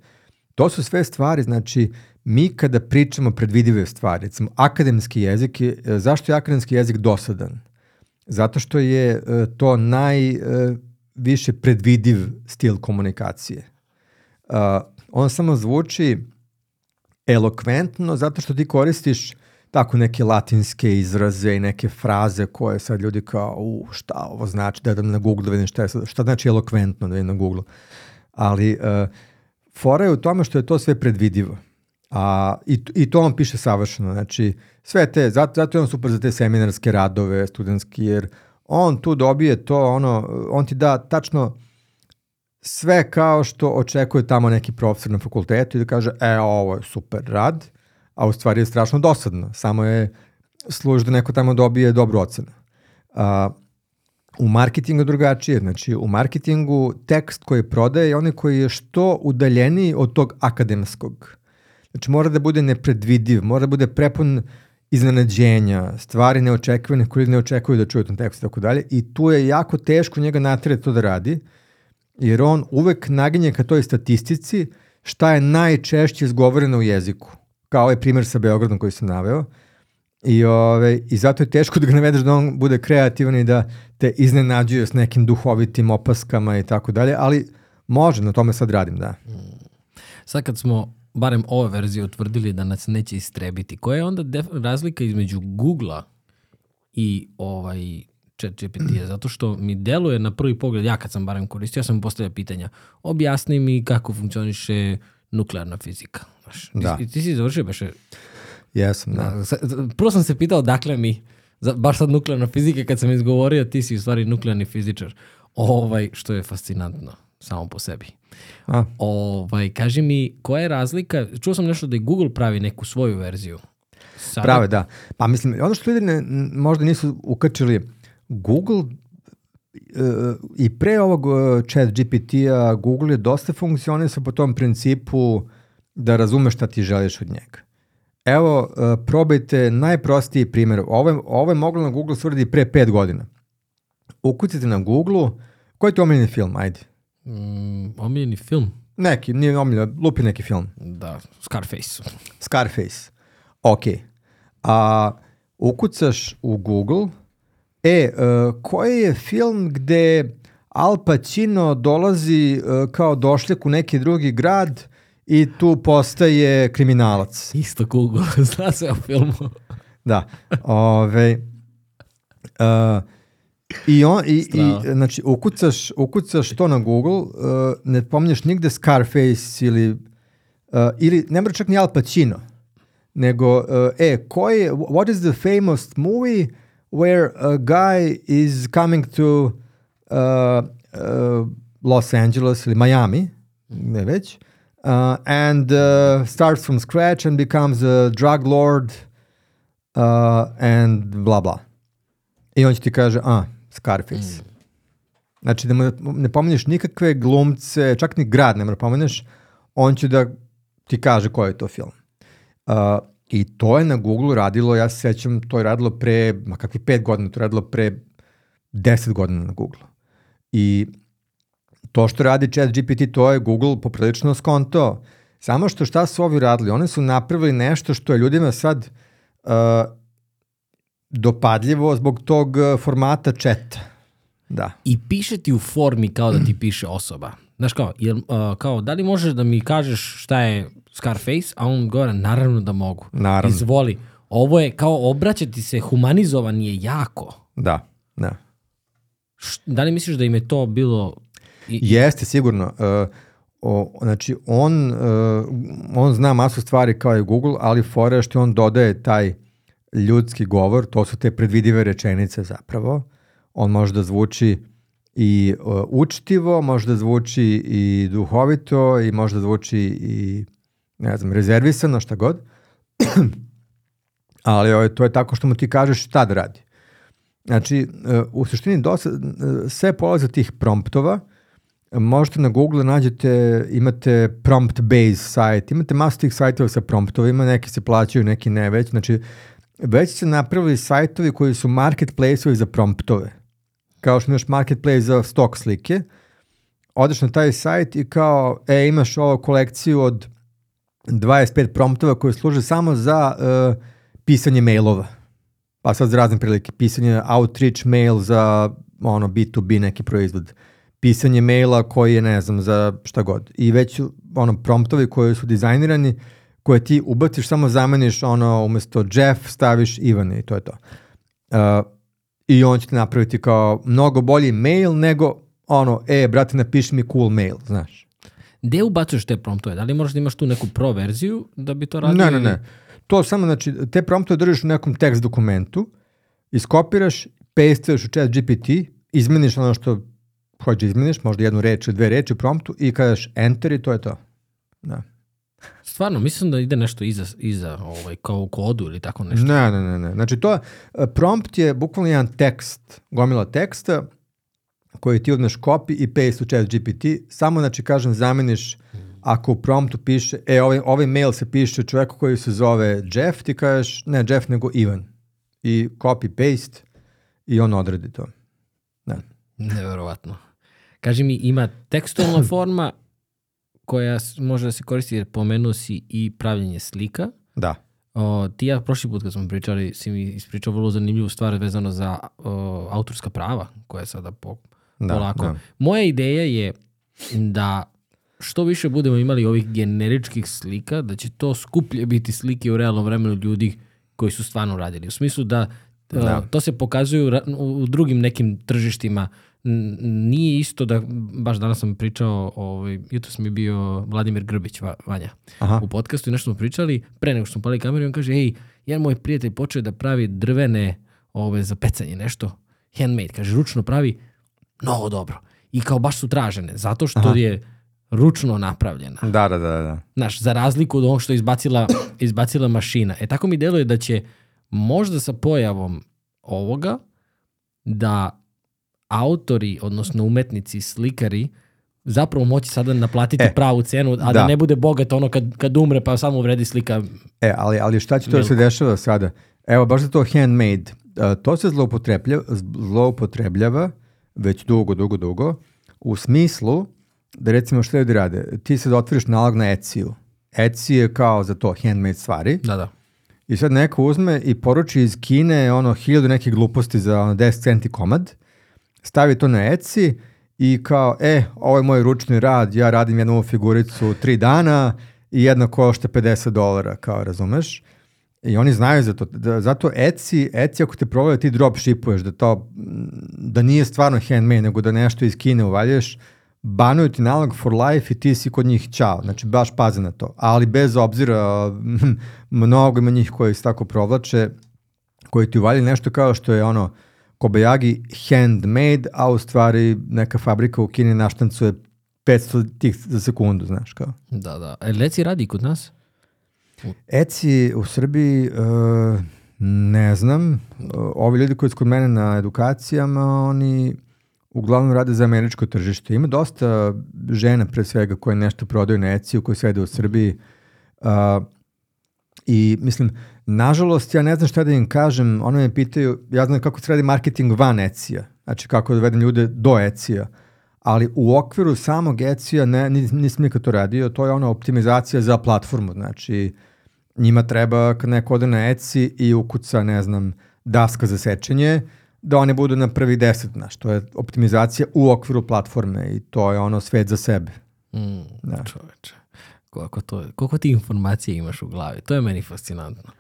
To su sve stvari, znači, mi kada pričamo predvidive stvari, recimo akademski jezik, je, zašto je akademski jezik dosadan? Zato što je e, to najviše e, predvidiv stil komunikacije. On samo zvuči elokventno zato što ti koristiš tako neke latinske izraze i neke fraze koje sad ljudi kao, u, šta ovo znači, da idem na Google da vidim šta je sad, šta znači elokventno da vidim na Google. Ali uh, fora je u tome što je to sve predvidivo. A, i, I to on piše savršeno. Znači, sve te, zato, zato je on super za te seminarske radove, studentski, jer on tu dobije to, ono, on ti da tačno sve kao što očekuje tamo neki profesor na fakultetu i da kaže, e, ovo je super rad, a u stvari je strašno dosadno. Samo je služi da neko tamo dobije dobru ocenu. A, u marketingu drugačije. Znači, u marketingu tekst koji prodaje je onaj koji je što udaljeniji od tog akademskog. Znači, mora da bude nepredvidiv, mora da bude prepun iznenađenja, stvari neočekivane koje ne očekuju da čuju tom tekstu i tako dalje. I tu je jako teško njega natrati to da radi, jer on uvek naginje ka toj statistici šta je najčešće izgovoreno u jeziku kao ovaj primjer sa Beogradom koji sam naveo. I, ove, I zato je teško da ga navedeš da on bude kreativan i da te iznenađuje s nekim duhovitim opaskama i tako dalje, ali može, na tome sad radim, da. Sad kad smo barem ove verzije utvrdili da nas neće istrebiti, koja je onda razlika između Google-a i ovaj chat GPT-a? Zato što mi deluje na prvi pogled, ja kad sam barem koristio, ja sam postavio pitanja, objasni mi kako funkcioniše nuklearna fizika. Znaš, da. Ti, ti si završio beše... Jesam, da. da. Prvo sam se pitao dakle mi, baš sad nuklearna fizika, kad sam izgovorio, ti si u stvari nuklearni fizičar. Ovaj, što je fascinantno, samo po sebi. A. Ovaj, kaži mi, koja je razlika, čuo sam nešto da i Google pravi neku svoju verziju. Sada... Prave, da. Pa mislim, ono što ljudi ne, možda nisu ukrčili, Google uh, i pre ovog uh, chat GPT-a Google je dosta funkcionisao po tom principu da razumeš šta ti želiš od njega. Evo, uh, probajte najprostiji primjer. Ovo je, ovo je moglo na Google stvrdi pre pet godina. Ukucite na Google, koji je to omiljeni film? Ajde. Mm, omiljeni film? Neki, nije omiljeni, lupi neki film. Da, Scarface. Scarface. Ok. A ukucaš u Google, e, uh, koji je film gde Al Pacino dolazi uh, kao došljak u neki drugi grad i tu postaje kriminalac. Isto Google, zna se o filmu. da, ove, uh, i, on, i, i, znači, ukucaš, ukucaš to na Google, uh, ne pominješ nigde Scarface ili, uh, ili ne mora čak ni Al Pacino, nego, uh, e, koji what is the famous movie where a guy is coming to uh, uh, Los Angeles ili Miami, ne već, uh, and uh, starts from scratch and becomes a drug lord uh, and bla bla. I on će ti kaže, a, Scarface. Mm. Znači, da mu ne pominješ nikakve glumce, čak ni grad ne mora pominješ, on će da ti kaže koji je to film. Uh, I to je na Google radilo, ja se sećam, to je radilo pre, ma kakvi pet godina, to je radilo pre deset godina na Google. I to što radi chat GPT, to je Google poprilično skonto. Samo što šta su ovi radili? Oni su napravili nešto što je ljudima sad uh, dopadljivo zbog tog uh, formata četa. Da. I piše ti u formi kao da ti piše osoba. Znaš kao, jel, uh, kao, da li možeš da mi kažeš šta je Scarface, a on govore, naravno da mogu. Naravno. Izvoli. Ovo je kao obraćati se, humanizovan je jako. Da, da. Š, da li misliš da im je to bilo I, Jeste, sigurno. Uh, o, znači, on, uh, on zna masu stvari kao i Google, ali fora što on dodaje taj ljudski govor, to su te predvidive rečenice zapravo. On može da zvuči i uh, učtivo, može da zvuči i duhovito i može da zvuči i ne znam, rezervisano, šta god. Ali ovaj, to je tako što mu ti kažeš šta da radi. Znači, uh, u suštini dosta, uh, sve polaze tih promptova, možete na Google nađete, imate prompt based sajt, imate masu tih sajtova sa promptovima, neki se plaćaju, neki ne već, znači već se napravili sajtovi koji su marketplace-ovi za promptove. Kao što imaš marketplace za stock slike, odeš na taj sajt i kao, e, imaš ovu kolekciju od 25 promptova koje služe samo za uh, pisanje mailova. Pa sad za razne prilike, pisanje outreach mail za ono B2B neki proizvod, pisanje maila koji je, ne znam, za šta god. I već ono promptovi koji su dizajnirani, koje ti ubaciš, samo zameniš ono, umesto Jeff staviš Ivan i to je to. Uh, I on će ti napraviti kao mnogo bolji mail nego ono, e, brate, napiši mi cool mail, znaš. Gde ubacuješ te promptove? Da li možeš da imaš tu neku pro verziju da bi to radio? Ne, ne, ne. To samo, znači, te promptove držiš u nekom tekst dokumentu, iskopiraš, pastuješ u chat GPT, izmeniš ono što hoćeš da izmeniš, možda jednu reč ili dve reči u promptu i kažeš enter i to je to. Da. Stvarno, mislim da ide nešto iza, iza ovaj, kao u kodu ili tako nešto. Ne, ne, ne, ne. Znači to, prompt je bukvalno jedan tekst, gomila teksta koji ti uzmeš copy i paste u chat GPT, samo znači kažem zameniš ako u promptu piše, e ovaj, ovaj mail se piše čoveku koji se zove Jeff, ti kažeš ne Jeff nego Ivan i copy paste i on odredi to. Da. Neverovatno. Kaži mi, ima tekstualna forma koja može da se koristi, jer pomenuo si i pravljenje slika. Da. O, ti ja prošli put kad smo pričali, si mi ispričao vrlo zanimljivu stvar vezano za o, autorska prava, koja je sada po, Da, polako. da. Moja ideja je da što više budemo imali ovih generičkih slika, da će to skuplje biti slike u realnom vremenu ljudi koji su stvarno radili. U smislu da, Da. da. to se pokazuju u drugim nekim tržištima. Nije isto da, baš danas sam pričao, ovaj, jutro sam je bio Vladimir Grbić, Va- Vanja, Aha. u podcastu i nešto smo pričali, pre nego što smo pali kameru, i on kaže, ej, jedan moj prijatelj počeo da pravi drvene ove, za pecanje, nešto, handmade, kaže, ručno pravi, mnogo dobro. I kao baš su tražene, zato što Aha. je ručno napravljena. Da, da, da, da. Znaš, za razliku od onog što je izbacila, izbacila mašina. E tako mi deluje da će možda sa pojavom ovoga da autori, odnosno umetnici, slikari, zapravo moći sada naplatiti E, pravu cenu, a da. da. ne bude bogat ono kad, kad umre pa samo vredi slika. E, ali, ali šta će to da se dešava sada? Evo, baš za to handmade. Uh, to se zloupotrebljava, zloupotrebljava već dugo, dugo, dugo, u smislu da recimo što ljudi rade, ti se otvoriš nalog na Etsy-u. Etsy je kao za to handmade stvari Da, da. i sad neko uzme i poruči iz Kine ono hiljadu nekih gluposti za ono 10 centi komad, stavi to na Etsy i kao, e, ovo je moj ručni rad, ja radim jednu figuricu tri dana i jedna košta 50 dolara, kao razumeš? I oni znaju za to. Da, zato Etsy, Etsy ako te provaju ti drop shipuješ, da to, da nije stvarno handmade, nego da nešto iz Kine uvaljuješ, banuju ti nalog for life i ti si kod njih čao. Znači, baš pazi na to. Ali bez obzira, mnogo ima njih koji se tako provlače, koji ti uvaljaju nešto kao što je ono Kobayagi handmade, a u stvari neka fabrika u Kini naštancuje 500 tih za sekundu, znaš kao. Da, da. E, Leci radi kod nas? Etsy u Srbiji, uh, ne znam, uh, ovi ljudi koji su kod mene na edukacijama, oni uglavnom rade za američko tržište. Ima dosta žena pre svega koje nešto prodaju na Etsy, koje sede u Srbiji. Uh, I mislim, nažalost, ja ne znam šta da im kažem, ono me pitaju, ja znam kako se radi marketing van Etsy-a, znači kako da vedem ljude do Etsy-a, ali u okviru samog Etsy-a ne, nis- nisam nikad to radio, to je ona optimizacija za platformu, znači njima treba kad neko ode na Etsy i ukuca, ne znam, daska za sečenje, da one budu na prvi deset, znaš, to je optimizacija u okviru platforme i to je ono svet za sebe. Mm, Da. Čoveče. Koliko, to, koliko ti informacije imaš u glavi? To je meni fascinantno.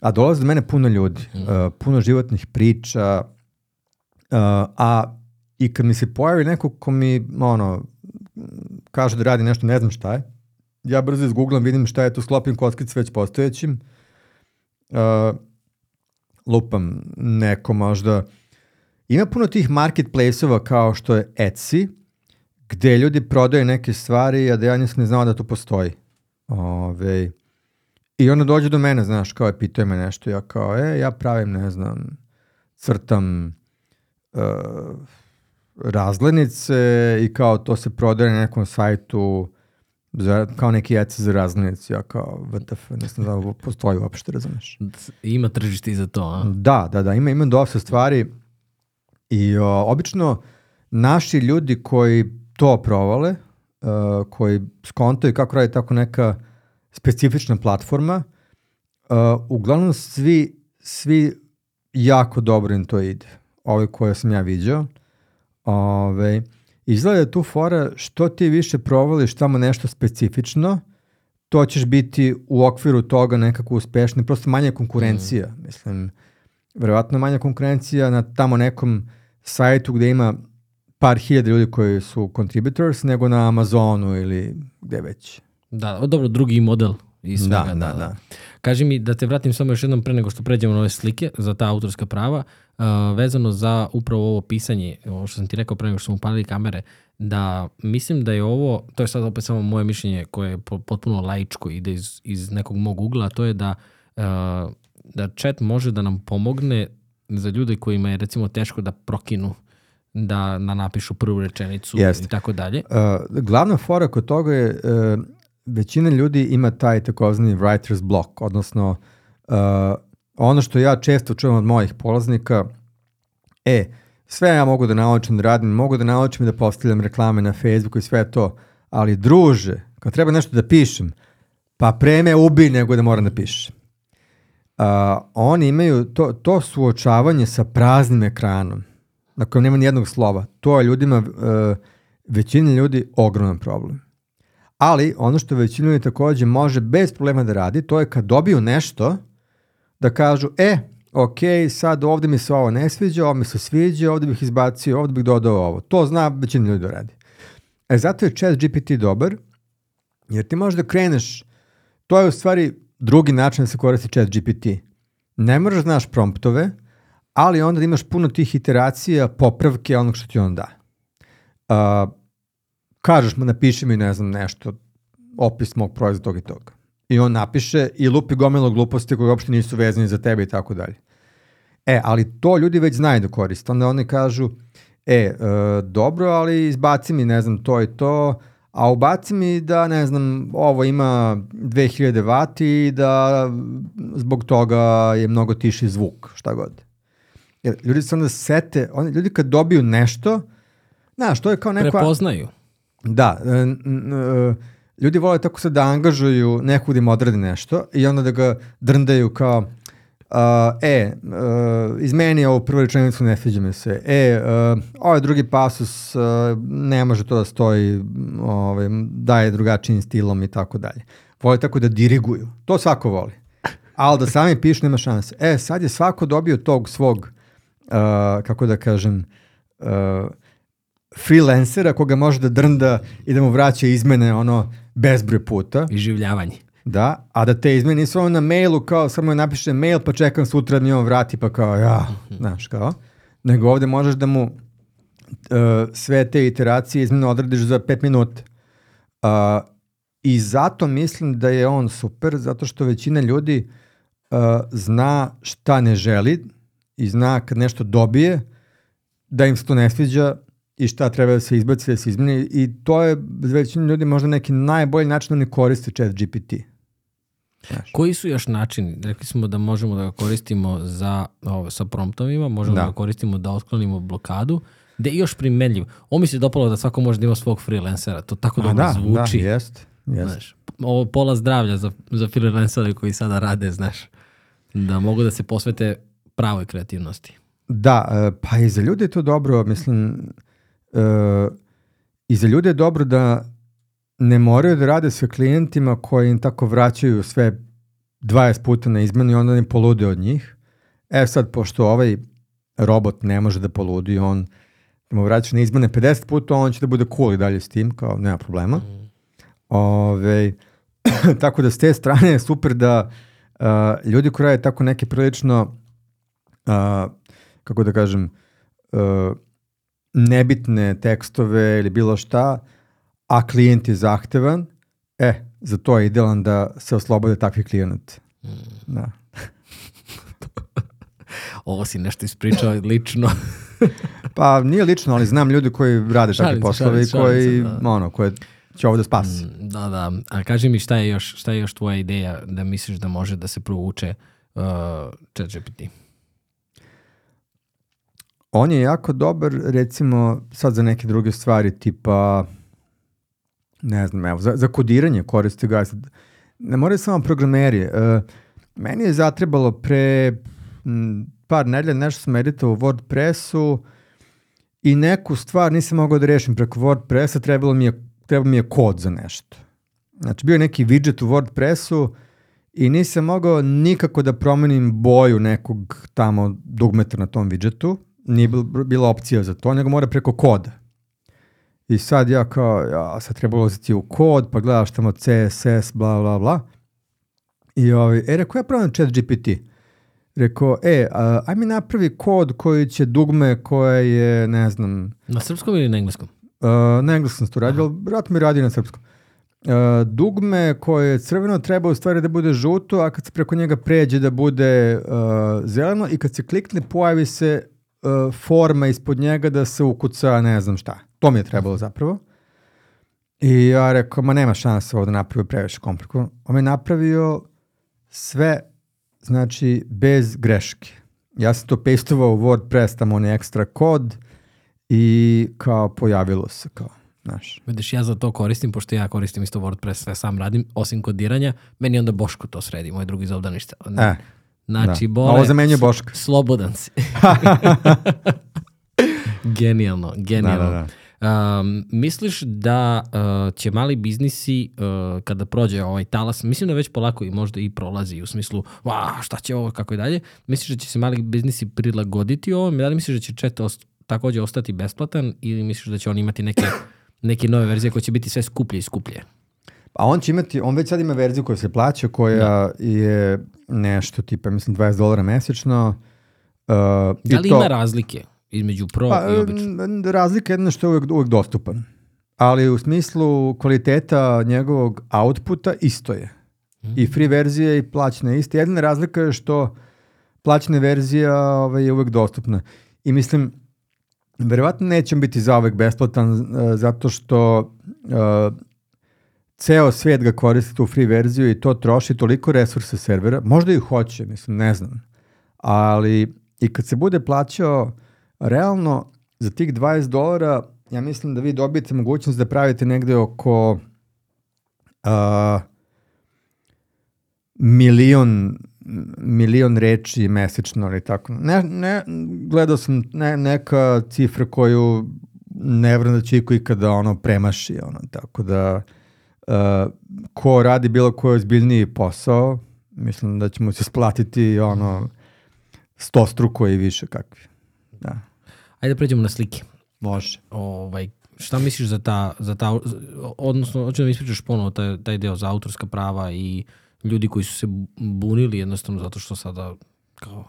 A dolaze do mene puno ljudi, uh, puno životnih priča, uh, a i kad mi se pojavi neko ko mi, ono, kaže da radi nešto, ne znam šta je, ja brzo izgooglam, vidim šta je to, sklopim kockice već postojećim, uh, lupam, neko možda, ima puno tih marketplace-ova kao što je Etsy, gde ljudi prodaju neke stvari, a da ja nisam ne znao da to postoji. Ove, I onda dođe do mene, znaš, kao je pitaju me nešto, ja kao, e, ja pravim, ne znam, crtam uh, razglednice i kao to se prodaje na nekom sajtu za, kao neki Etsy za razglednice, ja kao, VTF, nisam znao da postoji uopšte, razumeš. Ima tržište i za to, a? Da, da, da, ima, ima dosta stvari i o, obično naši ljudi koji to provale, uh, koji skontaju kako radi tako neka specifična platforma, uh, uglavnom svi, svi jako dobro im to ide. Ove koje sam ja viđao. Ove, izgleda da tu fora što ti više provališ tamo nešto specifično, to ćeš biti u okviru toga nekako uspešni, prosto manja konkurencija, mm. mislim, verovatno manja konkurencija na tamo nekom sajtu gde ima par hiljada ljudi koji su contributors nego na Amazonu ili gde već. Da, dobro, drugi model i svega. Da, da, da. Kaži mi da te vratim samo još jednom pre nego što pređemo na ove slike za ta autorska prava, uh, vezano za upravo ovo pisanje, ovo što sam ti rekao pre nego što smo upalili kamere, da mislim da je ovo, to je sad opet samo moje mišljenje koje je potpuno laičko, ide iz, iz nekog mog ugla, a to je da, uh, da chat može da nam pomogne za ljude kojima je recimo teško da prokinu da, da napišu prvu rečenicu Jest. i tako dalje. Uh, glavna fora kod toga je uh, većina ljudi ima taj takozvani writer's block, odnosno uh, ono što ja često čujem od mojih polaznika, e, sve ja mogu da naučim da radim, mogu da naučim da postavljam reklame na Facebooku i sve to, ali druže, kad treba nešto da pišem, pa pre me ubi nego da moram da pišem. Uh, oni imaju to, to suočavanje sa praznim ekranom na kojem nema nijednog slova. To je ljudima, uh, većini ljudi, ogroman problem. Ali ono što većina ljudi takođe može bez problema da radi, to je kad dobiju nešto, da kažu, e, ok, sad ovde mi se ovo ne sviđa, ovo mi se sviđa, ovde bih izbacio, ovde bih dodao ovo. To zna većina ljudi da radi. E zato je chat GPT dobar, jer ti možeš da kreneš, to je u stvari drugi način da se koristi chat GPT. Ne moraš da znaš promptove, ali onda da imaš puno tih iteracija, popravke onog što ti on da. Uh, kažeš mu, napiši mi, ne znam, nešto, opis mog proizvoda tog i tog. I on napiše i lupi gomelo gluposti koje uopšte nisu vezani za tebe i tako dalje. E, ali to ljudi već znaju da koriste. Onda oni kažu, e, e dobro, ali izbaci mi, ne znam, to i to, a ubaci mi da, ne znam, ovo ima 2000 vati i da zbog toga je mnogo tiši zvuk, šta god. Jer ljudi se onda sete, oni, ljudi kad dobiju nešto, znaš, to je kao neka... Prepoznaju. Da, e, e, ljudi vole tako se da angažuju nekog da im odradi nešto i onda da ga drndaju kao uh, e, uh, izmeni ovu prvu rečenicu, ne sviđa mi se. E, uh, ovaj drugi pasus uh, ne može to da stoji, ovaj, daje drugačijim stilom i tako dalje. Vole tako da diriguju. To svako voli. Ali da sami pišu nema šanse. E, sad je svako dobio tog svog uh, kako da kažem, uh, freelancera koga može da drnda i da mu vraća izmene ono bezbroj puta. I življavanje. Da, a da te izmene nisu ono na mailu kao samo napiše mail pa čekam sutra da mi on vrati pa kao ja, mm -hmm. znaš kao. Nego ovde možeš da mu uh, sve te iteracije izmene odradiš za pet minuta. Uh, I zato mislim da je on super, zato što većina ljudi uh, zna šta ne želi, i zna kad nešto dobije da im se to ne sviđa i šta treba da se izbaci, da se izmeni i to je za većinu ljudi možda neki najbolji način da ne koriste chat GPT. Znaš. Koji su još načini? Rekli smo da možemo da ga koristimo za, ovo, sa promptovima, možemo da. da ga koristimo da otklonimo blokadu, gde je još primenljiv. Ovo mi se dopalo da svako može da ima svog freelancera, to tako dobro da, zvuči. Da, jest, jest. Znaš, ovo pola zdravlja za, za freelancere koji sada rade, znaš, da mogu da se posvete pravoj kreativnosti. Da, e, pa i za ljude je to dobro, mislim, uh, i za ljude je dobro da ne moraju da rade sa klijentima koji im tako vraćaju sve 20 puta na izmenu i onda ne polude od njih. E sad, pošto ovaj robot ne može da poludi, on da mu vraća na izmene 50 puta, on će da bude cool i dalje s tim, kao nema problema. Mm. Ove, tako da s te strane je super da uh, ljudi koji rade tako neke prilično uh, kako da kažem, uh, nebitne tekstove ili bilo šta, a klijent je zahtevan, e, za to je idealan da se oslobode takvi klijenata. Mm. Da. Ovo si nešto ispričao lično. pa nije lično, ali znam ljudi koji rade takve poslove i koji, da. ono, koje će ovo da spasi. Mm, da, da. A kaži mi šta je još, šta je još tvoja ideja da misliš da može da se provuče uh, ChatGPT? On je jako dobar, recimo, sad za neke druge stvari, tipa, ne znam, evo, za, za kodiranje koriste ga. Ne moraju samo programeri. Uh, meni je zatrebalo pre m, par nedelja nešto sam editao u WordPressu i neku stvar nisam mogao da rešim preko WordPressa, trebalo mi je, trebalo mi je kod za nešto. Znači, bio je neki widget u WordPressu i nisam mogao nikako da promenim boju nekog tamo dugmeta na tom widgetu. Nije bila opcija za to, nego mora preko koda. I sad ja kao, ja sad treba ulaziti u kod, pa gledaš tamo CSS, bla, bla, bla. I ovaj, e, rekao, ja pravim chat GPT. Rekao, e, a, aj mi napravi kod koji će dugme koje je, ne znam... Na srpskom ili na engleskom? Uh, na engleskom sam to radio, ali vrat mi radi na srpskom. Uh, dugme koje je crveno treba u stvari da bude žuto, a kad se preko njega pređe da bude uh, zeleno i kad se klikne pojavi se uh, forma ispod njega da se ukuca ne znam šta. To mi je trebalo zapravo. I ja rekao, ma nema šanse ovo da napravio previše komplikovano. On je napravio sve, znači, bez greške. Ja sam to pastovao u WordPress, tamo onaj ekstra kod i kao pojavilo se kao, znaš. Vidiš, ja za to koristim, pošto ja koristim isto WordPress, sve sam radim, osim kodiranja, meni onda Boško to sredi, moj drugi zovda ništa. E, Znači, da. bole, Ovo za meni je Boška. Slobodan si. genijalno, genijalno. Da, da, da. Um, misliš da uh, će mali biznisi uh, kada prođe ovaj talas, mislim da već polako i možda i prolazi u smislu wow, šta će ovo, kako i dalje, misliš da će se mali biznisi prilagoditi ovom, da li misliš da će chat ost takođe ostati besplatan ili misliš da će on imati neke, neke nove verzije koje će biti sve skuplje i skuplje? A on će imati, on već sad ima verziju koja se plaća, koja da. je nešto tipa, mislim, 20 dolara mesečno. Uh, da li to, ima razlike između pro pa, i obično? Razlika je jedno što je uvek, uvek dostupan. Ali u smislu kvaliteta njegovog outputa isto je. Mm. I free verzija i plaćena je isto. Jedina razlika je što plaćena verzija ovaj, je uvek dostupna. I mislim, verovatno neće biti zaovek besplatan uh, zato što uh, ceo svet ga koristi tu free verziju i to troši toliko resursa servera, možda i hoće, mislim, ne znam. Ali i kad se bude plaćao realno za tih 20 dolara, ja mislim da vi dobijete mogućnost da pravite negde oko uh, milion milion reči mesečno ili tako. Ne, ne, gledao sam ne, neka cifra koju ne vrem da će iko ikada ono premaši, ono, tako da ko radi bilo koji ozbiljniji posao, mislim da ćemo se splatiti ono sto struko i više kakvi. Da. Ajde da pređemo na slike. Može. Ovaj, šta misliš za ta, za ta odnosno, hoću da mi ispričaš ponovo taj, taj deo za autorska prava i ljudi koji su se bunili jednostavno zato što sada kao,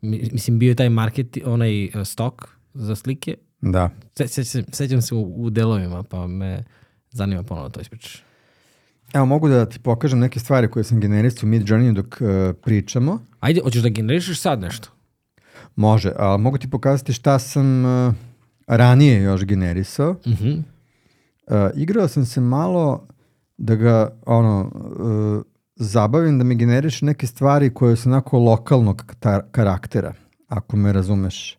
mislim bio je taj market, onaj uh, stok za slike. Da. Se, se, se, sećam se u, u delovima, pa me zanima ponovo to ispričaš. Evo, mogu da ti pokažem neke stvari koje sam generisao u Midjourney dok uh, pričamo. Ajde, hoćeš da generišeš sad nešto? Može, ali mogu ti pokazati šta sam uh, ranije još generisao. Uh -huh. uh, igrao sam se malo da ga, ono, uh, zabavim da mi generiše neke stvari koje su onako lokalnog karaktera, ako me razumeš.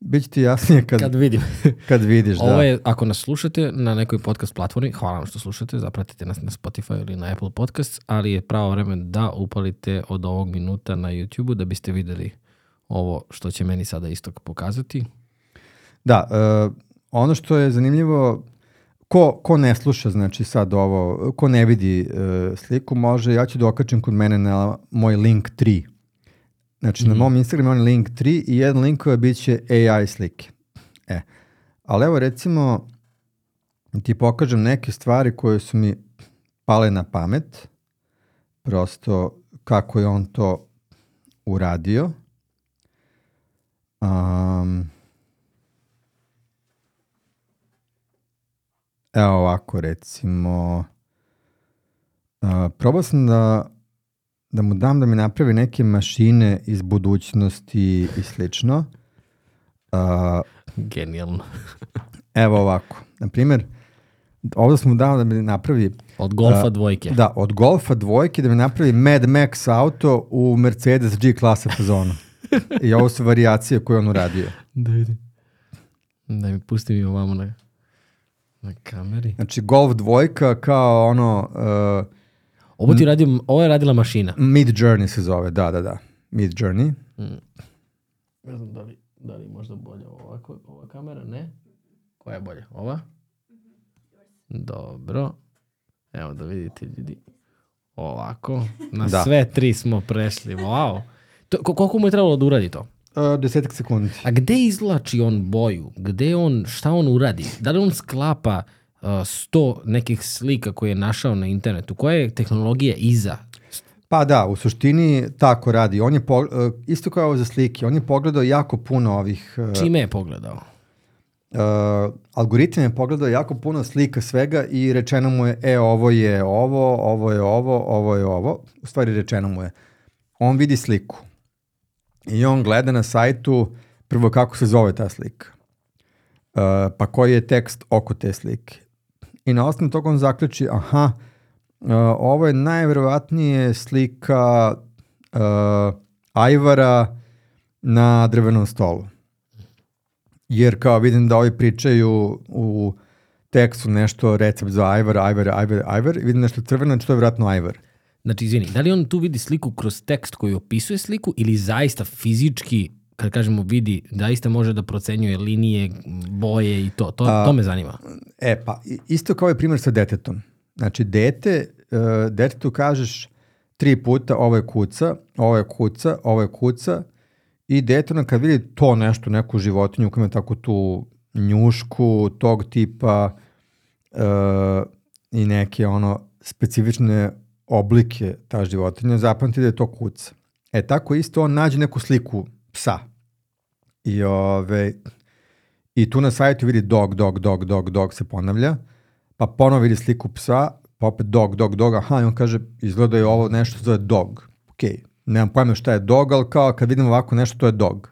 Biće ti jasnije kad, kad vidim. kad vidiš, da. Ovo je, ako nas slušate na nekoj podcast platformi, hvala vam što slušate, zapratite nas na Spotify ili na Apple Podcast, ali je pravo vreme da upalite od ovog minuta na YouTube-u da biste videli ovo što će meni sada isto pokazati. Da, uh, ono što je zanimljivo, ko, ko ne sluša, znači sad ovo, ko ne vidi uh, sliku, može, ja ću da kod mene na moj link 3 Znači, mm na mhm. mom Instagramu on link 3 i jedan link koja bit će AI slike. E, ali evo recimo, ti pokažem neke stvari koje su mi pale na pamet, prosto kako je on to uradio. Um, evo ovako recimo, uh, probao sam da, da mu dam da mi napravi neke mašine iz budućnosti i slično. Uh, Genijalno. evo ovako, na primjer, ovdje mu dao da mi napravi Od golfa A, dvojke. Da, od Golfa dvojke da mi napravi Mad Max auto u Mercedes G klase fazonu. I ovo su variacije koje on uradio. Da vidim. Da mi pusti mi ovamo na, na kameri. Znači Golf dvojka kao ono uh, Ovo ti radio, ovo je radila mašina. Mid Journey se zove, da, da, da. Mid Journey. Ne znam da li, da li možda bolje ovako, ova kamera, ne? Koja je bolja? Ova? Dobro. Evo da vidite ljudi. Ovako. Na Da. sve tri smo prešli. Wow. To, ko- koliko mu je trebalo da uradi to? Uh, desetak sekundi. A gde izlači on boju? Gde on, šta on uradi? Da li on sklapa sto nekih slika koje je našao na internetu? Koja je tehnologija iza? Pa da, u suštini tako radi. On je, po, uh, isto kao za slike, on je pogledao jako puno ovih... uh, Čime je pogledao? uh, algoritam je pogledao jako puno slika svega i rečeno mu je, e, ovo je ovo, ovo je ovo, ovo je ovo. U stvari rečeno mu je, on vidi sliku i on gleda na sajtu prvo kako se zove ta slika, uh, pa koji je tekst oko te slike. I na osnovu toga on zaključi, aha, uh, ovo je najverovatnije slika uh, ajvara na drvenom stolu jer kao vidim da ovi pričaju u tekstu nešto recept za ajvar, ajvar, ajvar, ajvar, i vidim nešto crveno, znači to je vjerojatno ajvar. Znači, izvini, da li on tu vidi sliku kroz tekst koji opisuje sliku ili zaista fizički, kad kažemo vidi, zaista može da procenjuje linije, boje i to? To, to me zanima. E pa, isto kao je primjer sa detetom. Znači, dete, uh, detetu kažeš tri puta ovo je kuca, ovo je kuca, ovo je kuca i dete ono kad vidi to nešto, neku životinju koja ima tako tu njušku, tog tipa uh, i neke ono specifične oblike ta životinja, zapamti da je to kuca. E tako isto on nađe neku sliku psa. I, ove, I tu na sajtu vidi dog, dog, dog, dog, dog se ponavlja, pa ponovo vidi sliku psa, pa opet dog, dog, dog, aha, i on kaže, izgleda je ovo nešto zove dog. Ok, nemam pojma šta je dog, ali kao kad vidim ovako nešto, to je dog.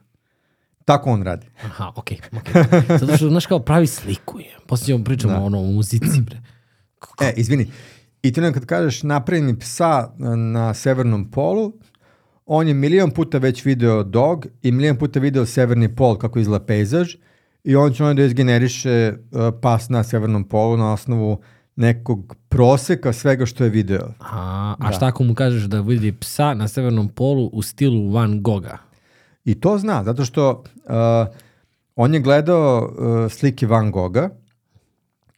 Tako on radi. Aha, okej, okej. Zato što, znaš, kao pravi sliku je. Poslije ćemo pričamo Da. ono, o muzici, bre. E, izvini, i ti onda kad kažeš napravi mi psa na severnom polu, on je milion puta već video dog i milion puta video severni pol kako izgleda pejzaž i on će onda da izgeneriše uh, pas na severnom polu na osnovu nekog proseka svega što je video. A, a šta ako mu kažeš da vidi psa na severnom polu u stilu Van Gogha? I to zna, zato što uh, on je gledao uh, slike Van Gogha,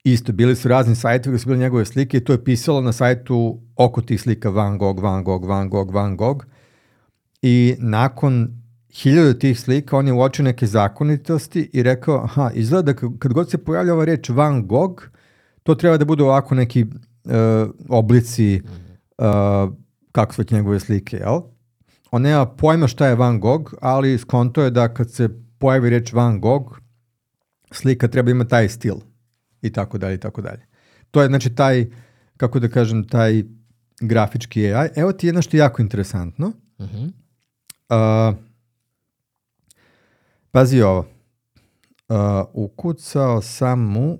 isto, bili su razni sajtovi gdje su bile njegove slike i to je pisalo na sajtu oko tih slika Van Gogh, Van Gogh, Van Gogh, Van Gogh. I nakon hiljadu tih slika on je uočio neke zakonitosti i rekao, aha, izgleda da kad god se pojavlja ova reč Van Gogh, to treba da budu ovako neki uh, oblici uh, kako su već njegove slike, jel? On nema pojma šta je Van Gogh, ali skonto je da kad se pojavi reč Van Gogh, slika treba imati taj stil i tako dalje i tako dalje. To je znači taj, kako da kažem, taj grafički AI. Evo ti je nešto jako interesantno. Mhm. Uh, pazi ovo. Uh, ukucao sam mu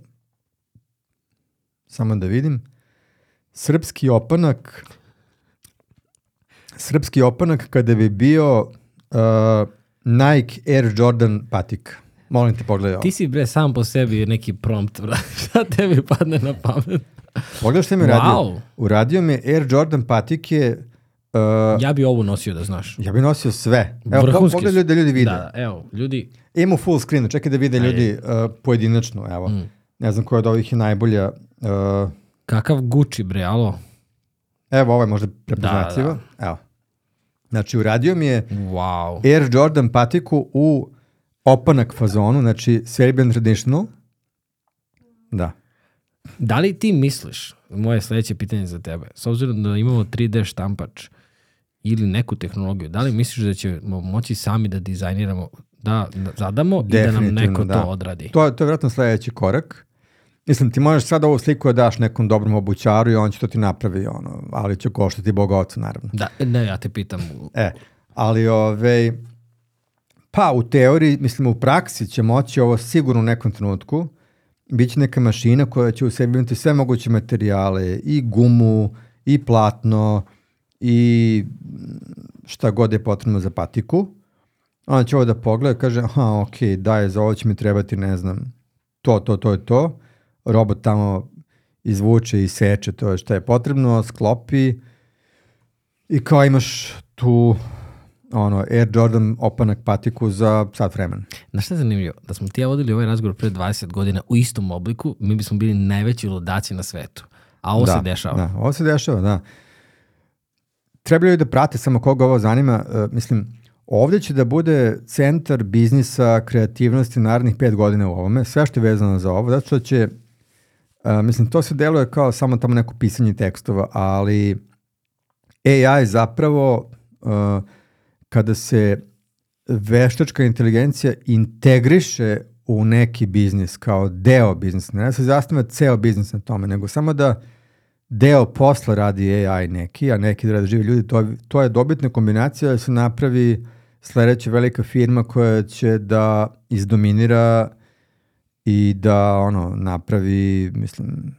samo da vidim srpski opanak srpski opanak kada bi bio uh, Nike Air Jordan patik. Molim te pogledaj ovo. Ti si bre sam po sebi neki prompt, bra. Šta tebi padne na pamet? Pogledaj što mi je radio. Wow. Uradio mi Air Jordan patike uh, Ja bi ovu nosio da znaš. ja bi nosio sve. Evo, Vrhunski pogledaj da ljudi vide. Da, da, evo, ljudi, Imamo full screen, čekaj da vide ljudi uh, pojedinačno, evo. Ne znam koja od ovih je najbolja. Uh, kakav Gucci bre, alo? evo, ovo je možda prepoznatljivo. Da, Evo. Znači, uradio mi je Wow. Air Jordan patiku u opanak fazonu, znači Serbian Traditional. Da. Da li ti misliš, moje sljedeće pitanje za tebe, s obzirom da imamo 3D štampač ili neku tehnologiju, da li misliš da ćemo moći sami da dizajniramo, da zadamo i da nam neko da. to odradi? To, to je vjerojatno sledeći korak. Mislim, ti možeš sad ovu sliku da daš nekom dobrom obućaru i on će to ti napravi, ono, ali će koštati Boga oca, naravno. Da, ne, ja te pitam. E, ali ove, pa u teoriji, mislim u praksi će moći ovo sigurno u nekom trenutku, Biće neka mašina koja će u sebi imati sve moguće materijale, i gumu, i platno, i šta god je potrebno za patiku. Ona će ovo da pogleda, kaže, aha, ok, daj, za ovo će mi trebati, ne znam, to, to, to je to. Robot tamo izvuče i seče to šta je potrebno, sklopi i kao imaš tu ono, Air Jordan opanak patiku za sat vremena. Znaš šta je zanimljivo? Da smo ti ja vodili ovaj razgovor pre 20 godina u istom obliku, mi bismo bili najveći ludaci na svetu. A ovo da, se dešava. Da, ovo se dešava, da. Trebaju da prate samo koga ovo zanima. Uh, mislim, ovde će da bude centar biznisa, kreativnosti narednih pet godina u ovome. Sve što je vezano za ovo, zato što će, uh, mislim, to se deluje kao samo tamo neko pisanje tekstova, ali AI zapravo uh, kada se veštačka inteligencija integriše u neki biznis kao deo biznisa, ne da se zastavlja ceo biznis na tome, nego samo da deo posla radi AI neki, a neki da radi živi ljudi, to, to je dobitna kombinacija da se napravi sledeća velika firma koja će da izdominira i da ono napravi, mislim,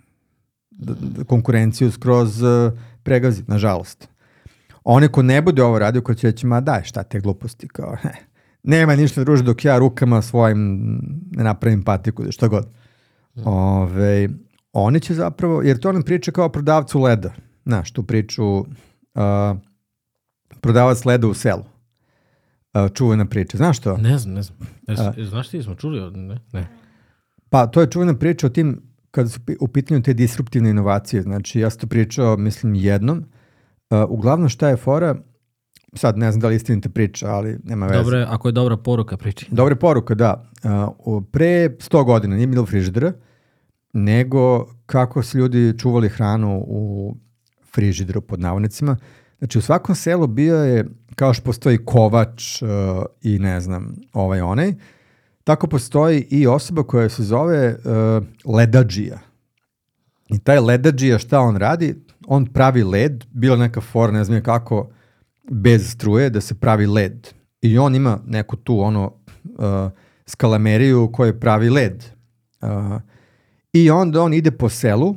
da, da konkurenciju skroz uh, pregazi, nažalost. One ko ne bude ovo radio, ko će reći, ma daj, šta te gluposti, kao, he, nema ništa druže dok ja rukama svojim ne napravim patiku, što god. Mm. Ove, oni će zapravo, jer to nam priča kao prodavcu leda, znaš, tu priču uh, prodavac leda u selu. Uh, čuvena priča. Znaš to? Ne znam, ne znam. Ne, znaš ti, smo čuli? Ne? ne. Pa to je čuvena priča o tim, kada su u pitanju te disruptivne inovacije. Znači, ja sam to pričao, mislim, jednom, Uh, uglavnom šta je fora, sad ne znam da li istinite priča, ali nema veze. Dobre, ako je dobra poruka priči. Dobra poruka, da. Uh, pre 100 godina nije bilo frižidera, nego kako su ljudi čuvali hranu u frižideru pod navodnicima. Znači u svakom selu bio je, kao što postoji kovač uh, i ne znam, ovaj onaj, tako postoji i osoba koja se zove uh, ledađija. I taj ledađija šta on radi? on pravi led, bila neka fora, ne znam kako, bez struje, da se pravi led. I on ima neku tu ono uh, skalameriju koja pravi led. Uh, I onda on ide po selu,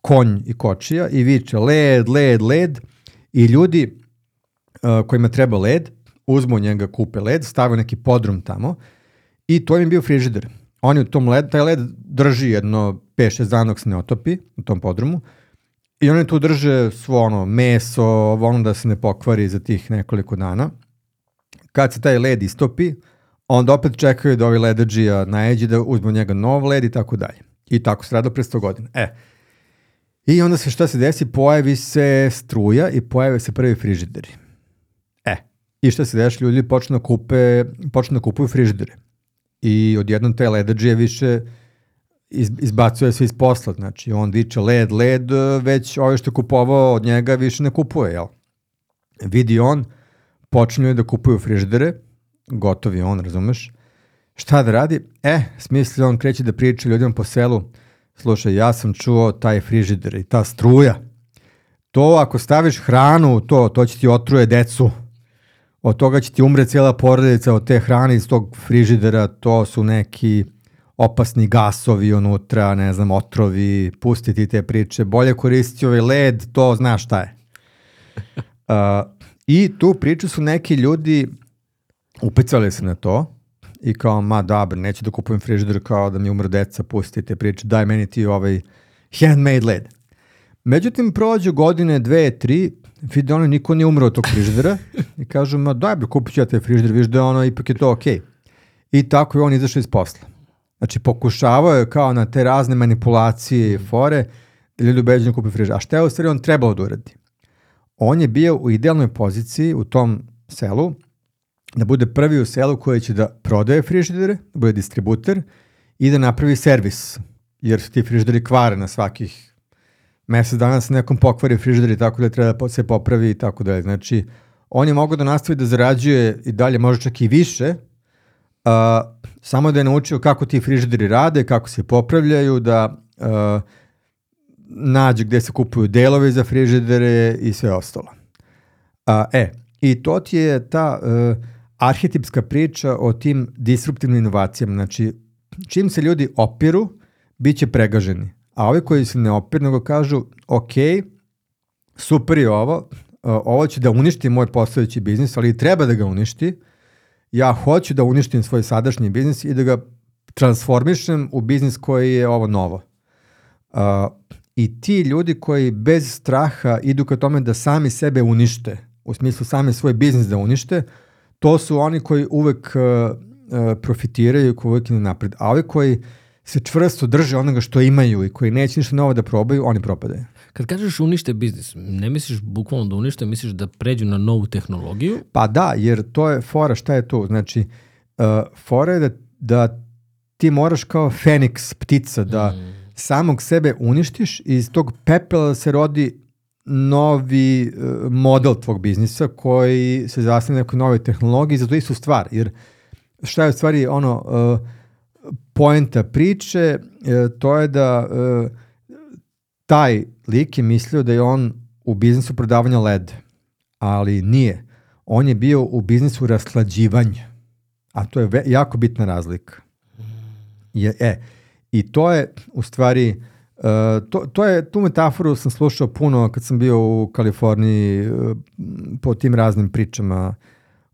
konj i kočija i viče led, led, led i ljudi uh, kojima treba led, uzmu njega, kupe led, stave neki podrum tamo i to im je bio frižider. Oni u tom led, taj led drži jedno 5-6 dana dok se ne otopi u tom podrumu I oni tu drže svo ono meso, ono da se ne pokvari za tih nekoliko dana. Kad se taj led istopi, onda opet čekaju da ovi ledađija najeđi da uzmu njega nov led i tako dalje. I tako se radilo pre 100 godina. E, I onda se šta se desi? Pojavi se struja i pojave se prvi frižideri. E, i šta se desi? Ljudi počnu da kupe, počnu da kupuju frižidere. I odjednom te ledađije više iz, izbacuje se iz posla, znači on viče led, led, već ove što je kupovao od njega više ne kupuje, jel? Vidi on, počinju da kupuju frižidere, gotovi on, razumeš? Šta da radi? E, smisli on kreće da priča ljudima po selu, slušaj, ja sam čuo taj frižider i ta struja, to ako staviš hranu u to, to će ti otruje decu, od toga će ti umre cijela porodica od te hrane iz tog frižidera, to su neki opasni gasovi unutra, ne znam, otrovi, pustiti te priče, bolje koristiti ovaj led, to znaš šta je. Uh, I tu priču su neki ljudi upecali se na to i kao, ma dobro, neću da kupujem frižider kao da mi umre deca, pustite te priče, daj meni ti ovaj handmade led. Međutim, prođu godine, dve, tri, vide ono, niko nije umro od tog frižidera i kažu, ma daj, kupit ću ja taj frižider, viš da ono, ipak je to okej. Okay. I tako je on izašao iz posla. Znači, pokušavao je kao na te razne manipulacije i fore da ljudi ubeđuju da kupi frižider. A šta je u stvari on trebao da uradi? On je bio u idealnoj poziciji u tom selu, da bude prvi u selu koji će da prodaje frižidere, da bude distributer i da napravi servis, jer su ti frižideri kvare na svakih mesec dana se nekom pokvari frižider i tako da treba da se popravi i tako dalje. Znači, on je mogao da nastavi da zarađuje i dalje, možda čak i više, uh, samo da je naučio kako ti frižideri rade, kako se popravljaju, da uh, nađe gde se kupuju delovi za frižidere i sve ostalo. Uh, e, i to ti je ta uh, arhetipska priča o tim disruptivnim inovacijama. Znači, čim se ljudi opiru, bit će pregaženi. A ovi koji se ne opiru, nego kažu, ok, super je ovo, ovo će da uništi moj postojeći biznis, ali treba da ga uništi. Ja hoću da uništim svoj sadašnji biznis i da ga transformišem u biznis koji je ovo novo. Uh, I ti ljudi koji bez straha idu ka tome da sami sebe unište, u smislu sami svoj biznis da unište, to su oni koji uvek uh, profitiraju i koji uvek idu napred. A ovi koji se čvrsto drže onoga što imaju i koji neće ništa novo da probaju, oni propadaju. Kad kažeš unište biznis, ne misliš bukvalno da unište, misliš da pređu na novu tehnologiju? Pa da, jer to je fora, šta je to? Znači, uh, fora je da, da ti moraš kao Feniks, ptica, da mm. samog sebe uništiš i iz tog pepela se rodi novi uh, model tvog biznisa koji se zasnije na nekoj novoj tehnologiji, zato istu stvar, jer šta je u stvari ono uh, poenta priče, uh, to je da taj lik je mislio da je on u biznisu prodavanja led, ali nije. On je bio u biznisu rasklađivanja, a to je jako bitna razlika. Je, e, I to je u stvari, to, to je, tu metaforu sam slušao puno kad sam bio u Kaliforniji uh, po tim raznim pričama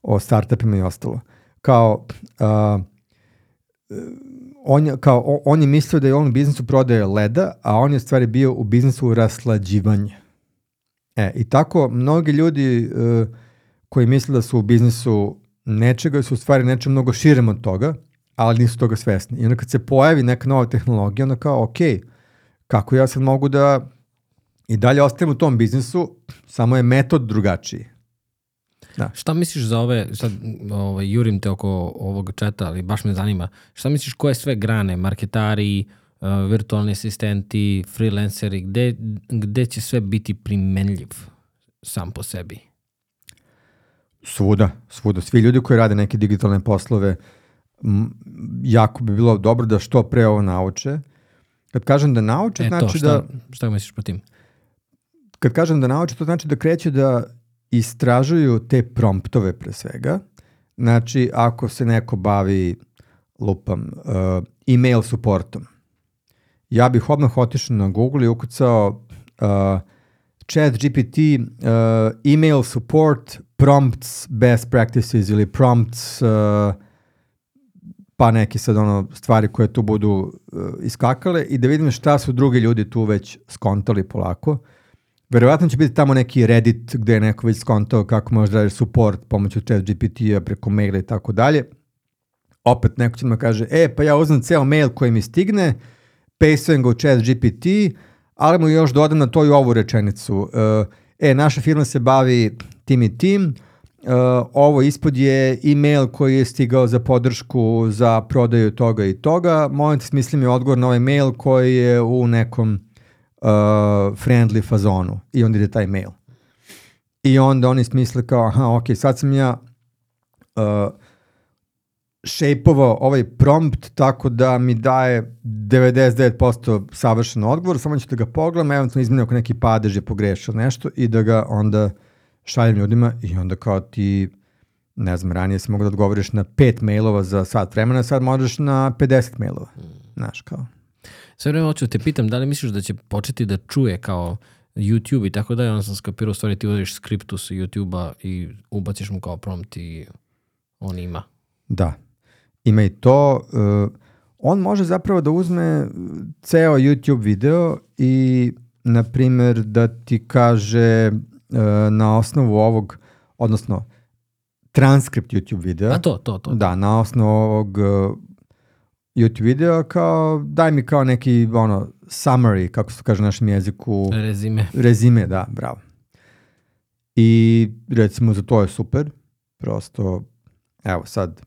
o startupima i ostalo. Kao, uh, on, kao, on je mislio da je on u biznisu prodaje leda, a on je stvari bio u biznisu raslađivanja. E, i tako mnogi ljudi uh, koji misle da su u biznisu nečega su u stvari nečem mnogo širem od toga, ali nisu toga svesni. I onda kad se pojavi neka nova tehnologija, onda kao, ok, kako ja sad mogu da i dalje ostajem u tom biznisu, samo je metod drugačiji. Da. Šta misliš za ove, sad ovaj, jurim te oko ovog četa, ali baš me zanima, šta misliš koje sve grane, marketari, uh, virtualni asistenti, freelanceri, gde, gde će sve biti primenljiv sam po sebi? Svuda, svuda. Svi ljudi koji rade neke digitalne poslove, m, jako bi bilo dobro da što pre ovo nauče. Kad kažem da nauče, e, znači to, šta, da... Šta misliš po tim? Kad kažem da nauče, to znači da kreće da istražuju te promptove pre svega. Znači, ako se neko bavi, lupam, uh, email supportom, ja bih odmah otišao na Google i ukucao uh, chat GPT uh, email support prompts best practices ili prompts uh, pa neke sad ono stvari koje tu budu uh, iskakale i da vidim šta su drugi ljudi tu već skontali polako. Verovatno će biti tamo neki Reddit gde je neko već skontao kako može da radiš support pomoću chat GPT-a preko maila i tako dalje. Opet neko će da kaže, e pa ja uzmem ceo mail koji mi stigne, pasujem ga u chat GPT, ali mu još dodam na to i ovu rečenicu. E, naša firma se bavi tim i tim, Uh, ovo ispod je email koji je stigao za podršku za prodaju toga i toga. Molim te smislim je odgovor na ovaj mail koji je u nekom uh, friendly fazonu i onda ide taj mail. I onda oni smisle kao, aha, ok, sad sam ja uh, šejpovao ovaj prompt tako da mi daje 99% savršen odgovor, samo ću da ga pogledam, eventualno izmenim ako neki padež je pogrešio nešto i da ga onda šaljem ljudima i onda kao ti ne znam, ranije si mogu da odgovoriš na pet mailova za sat vremena, sad možeš na 50 mailova. Znaš, kao. Sve vreme hoću da te pitam, da li misliš da će početi da čuje kao YouTube i tako da je, onda sam skapirao, stvari ti uzeš skriptu sa YouTube-a i ubaciš mu kao prompt i on ima. Da, ima i to. Uh, on može zapravo da uzme ceo YouTube video i, na primer, da ti kaže na osnovu ovog, odnosno transkript YouTube videa. A to, to, to. Da, na osnovu ovog uh, YouTube video kao daj mi kao neki ono summary kako se kaže na našem jeziku. Rezime. Rezime da bravo. I recimo za to je super. Prosto evo sad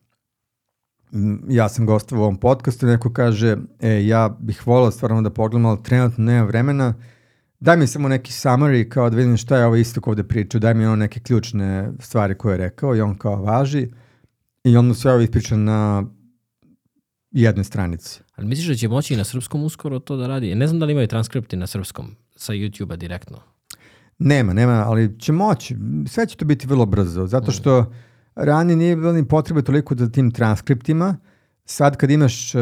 ja sam gostao u ovom podcastu neko kaže e, ja bih volao stvarno da pogledam ali trenutno nema vremena daj mi samo neki summary kao da vidim šta je ovo isto ovde pričao, daj mi ono neke ključne stvari koje je rekao i on kao važi i on mu sve ovo ispriča na jednoj stranici. Ali misliš da će moći i na srpskom uskoro to da radi? Ne znam da li imaju transkripti na srpskom sa YouTube-a direktno. Nema, nema, ali će moći. Sve će to biti vrlo brzo, zato što ranije nije bilo ni potrebe toliko za tim transkriptima. Sad kad imaš uh,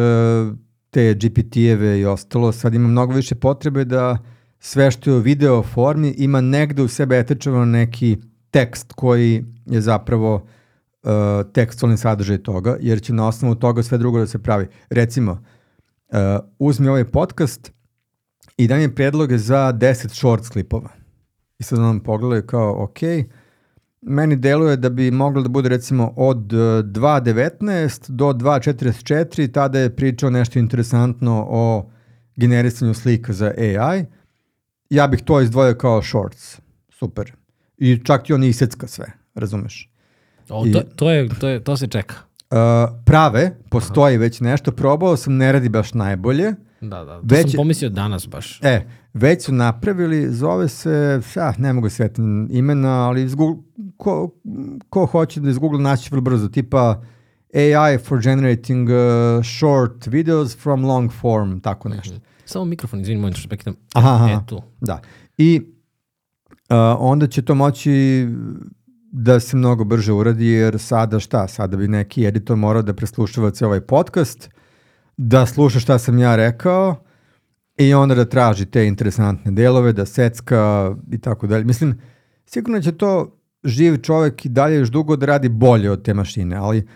te GPT-eve i ostalo, sad ima mnogo više potrebe da sve što je u video formi ima negde u sebe etečevan neki tekst koji je zapravo uh, tekstualni sadržaj toga, jer će na osnovu toga sve drugo da se pravi. Recimo, uh, uzmi ovaj podcast i daj mi predloge za 10 short klipova. I sad on pogledaju kao, ok, meni deluje da bi moglo da bude recimo od 2.19 do 2.44, tada je pričao nešto interesantno o generisanju slika za AI, ja bih to izdvojio kao shorts. Super. I čak i on isecka sve, razumeš? O, to, to, je, to, je, to se čeka. Uh, prave, postoji Aha. već nešto, probao sam, ne radi baš najbolje. Da, da, to već, sam pomislio danas baš. E, već su napravili, zove se, ja, ne mogu svetiti imena, ali Google, ko, ko hoće da iz Google naći vrlo brzo, tipa AI for generating uh, short videos from long form, tako nešto. Mm -hmm. Samo mikrofon, izvini, mojim što peknem. Aha, aha, e, tu. da. I uh, onda će to moći da se mnogo brže uradi, jer sada šta? Sada bi neki editor morao da preslušava cijel ovaj podcast, da sluša šta sam ja rekao i onda da traži te interesantne delove, da secka i tako dalje. Mislim, sigurno će to živ čovek i dalje još dugo da radi bolje od te mašine, ali